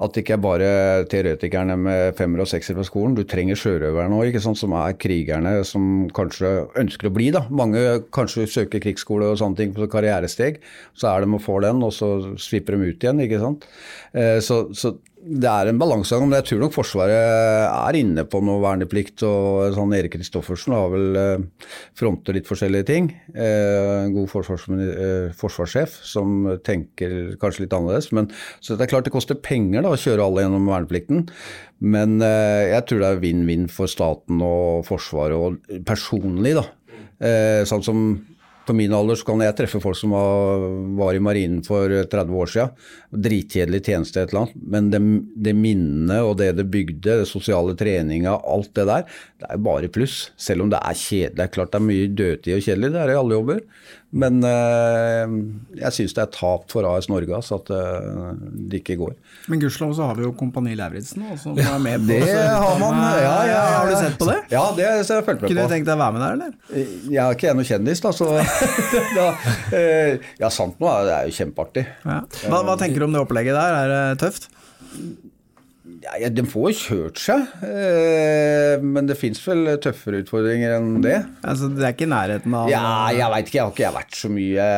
Speaker 3: at det ikke er bare teoretikerne med femmer og sekser på skolen. Du trenger sjørøverne òg, som er krigerne som kanskje ønsker å bli. da. Mange kanskje søker krigsskole og sånne ting på karrieresteg. Så er de og får den, og så slipper de ut igjen. ikke sant? Eh, så, så det er en balansegang, men jeg tror nok Forsvaret er inne på noe verneplikt. og sånn Erik Kristoffersen har vel fronter litt forskjellige ting. Eh, en god eh, forsvarssjef som tenker kanskje litt annerledes. Men, så det er klart det koster penger da, å kjøre alle gjennom verneplikten. Men jeg tror det er vinn-vinn for staten og Forsvaret, og personlig. da. Sånn som på min alder så kan jeg treffe folk som var, var i marinen for 30 år siden. Dritkjedelig tjeneste et eller annet. Men det, det minnet og det det bygde, det sosiale treninga, alt det der, det er bare pluss. Selv om det er kjedelig. Det er klart det er mye dødtid og kjedelig, det er det i alle jobber. Men øh, jeg syns det er tap for AS Norge altså, at øh, det ikke går.
Speaker 2: Men gudskjelov så har vi jo Kompani Lauritzen som er med på
Speaker 3: Det har man, ja, ja,
Speaker 2: Har du sett på det?
Speaker 3: Ja, det har jeg fulgt med
Speaker 2: på. Kunne du tenkt deg å være med der,
Speaker 3: eller? Jeg er ikke jeg noe kjendis, da, så da, øh, Ja, sant nå, det er jo kjempeartig.
Speaker 2: Ja. Hva, hva tenker du om det opplegget der, er det tøft?
Speaker 3: Ja, De får jo kjørt seg, eh, men det fins vel tøffere utfordringer enn det.
Speaker 2: Altså, Det er ikke i nærheten av
Speaker 3: Ja, jeg veit ikke. Jeg har ikke vært så mye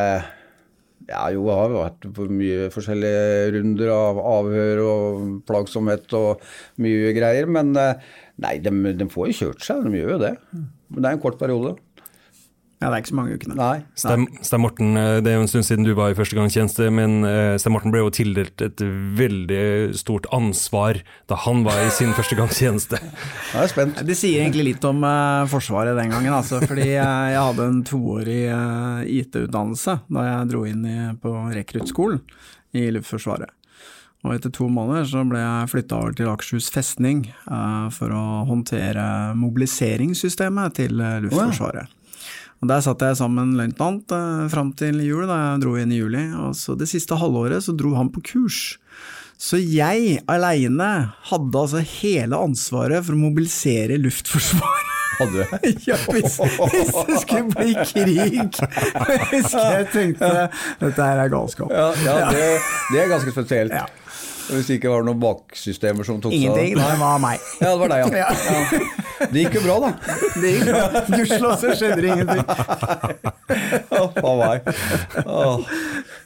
Speaker 3: Ja, jo, jeg har vært på mye forskjellige runder av avhør og plagsomhet og mye greier. Men eh, nei, de, de får jo kjørt seg. De gjør jo det. Men det er en kort periode.
Speaker 2: Ja, det er ikke så mange ukene.
Speaker 3: Nei.
Speaker 1: Stein, Stein Morten, eh, det er jo en stund siden du var i førstegangstjeneste, men eh, Stein Morten ble jo tildelt et veldig stort ansvar da han var i sin førstegangstjeneste.
Speaker 3: Jeg er spent.
Speaker 2: Det sier egentlig litt om uh, Forsvaret den gangen, altså. Fordi jeg, jeg hadde en toårig uh, IT-utdannelse da jeg dro inn i, på rekruttskolen i Luftforsvaret. Og etter to måneder så ble jeg flytta over til Akershus festning uh, for å håndtere mobiliseringssystemet til Luftforsvaret. Og Der satt jeg sammen med løytnant eh, fram til jul, da jeg dro inn i juli. Og så det siste halvåret så dro han på kurs. Så jeg aleine hadde altså hele ansvaret for å mobilisere Luftforsvaret.
Speaker 3: Hadde du?
Speaker 2: Ja, hvis, hvis det skulle bli krig! hvis jeg tenkte dette her er galskap.
Speaker 3: Ja, ja det, det er ganske spesielt.
Speaker 2: Ja.
Speaker 3: Hvis det ikke var noen baksystemer som tok
Speaker 2: Ingenting,
Speaker 3: seg av
Speaker 2: det var meg.
Speaker 3: Ja, det var deg, ja.
Speaker 2: Ja.
Speaker 3: Det jo bra, da.
Speaker 2: Det gikk bra. Gudskjelov så skjedde det ingenting.
Speaker 3: Ja, faen meg.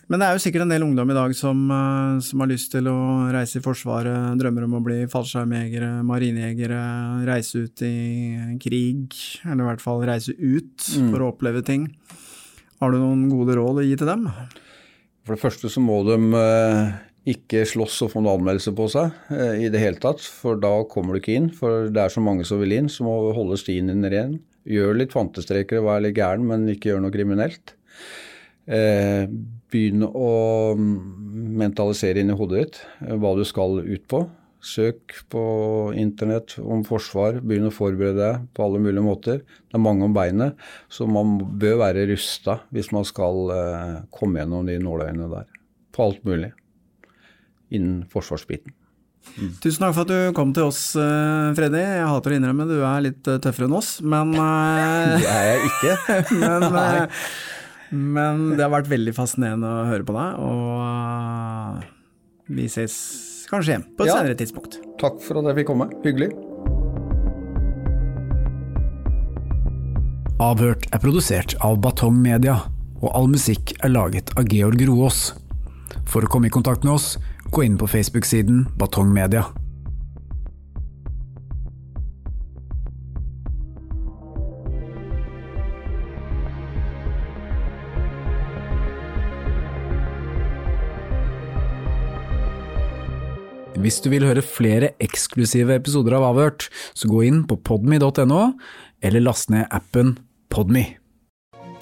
Speaker 2: Men det er jo sikkert en del ungdom i dag som, eh, som har lyst til å reise i Forsvaret, drømmer om å bli fallskjermjegere, marinejegere, reise ut i krig, eller i hvert fall reise ut for å oppleve ting. Har du noen gode råd å gi til dem?
Speaker 3: For det første så må de eh, ikke slåss og få noen anmeldelse på seg eh, i det hele tatt, for da kommer du ikke inn. For det er så mange som vil inn, så må du holde stien din ren. Gjør litt fantestreker og vær litt gæren, men ikke gjør noe kriminelt. Eh, begynn å mm, mentalisere inn i hodet ditt eh, hva du skal ut på. Søk på internett om forsvar, begynn å forberede deg på alle mulige måter. Det er mange om beinet, så man bør være rusta hvis man skal eh, komme gjennom de nåløyene der. På alt mulig innen forsvarsbiten.
Speaker 2: Tusen takk for at du kom til oss, eh, Freddy. Jeg hater å innrømme du er litt eh, tøffere enn oss, men eh,
Speaker 3: Det er jeg ikke.
Speaker 2: men, men det har vært veldig fascinerende å høre på deg, og vi ses kanskje igjen på et
Speaker 3: Ja.
Speaker 2: senere tidspunkt.
Speaker 3: Takk for at jeg fikk komme. Hyggelig.
Speaker 4: Avhørt er produsert av Batong Media, og all musikk er laget av Georg Roås. For å komme i kontakt med oss, gå inn på Facebook-siden Batong Media. Hvis du vil høre flere eksklusive episoder av Avhørt, så gå inn på podmy.no, eller last ned appen Podme.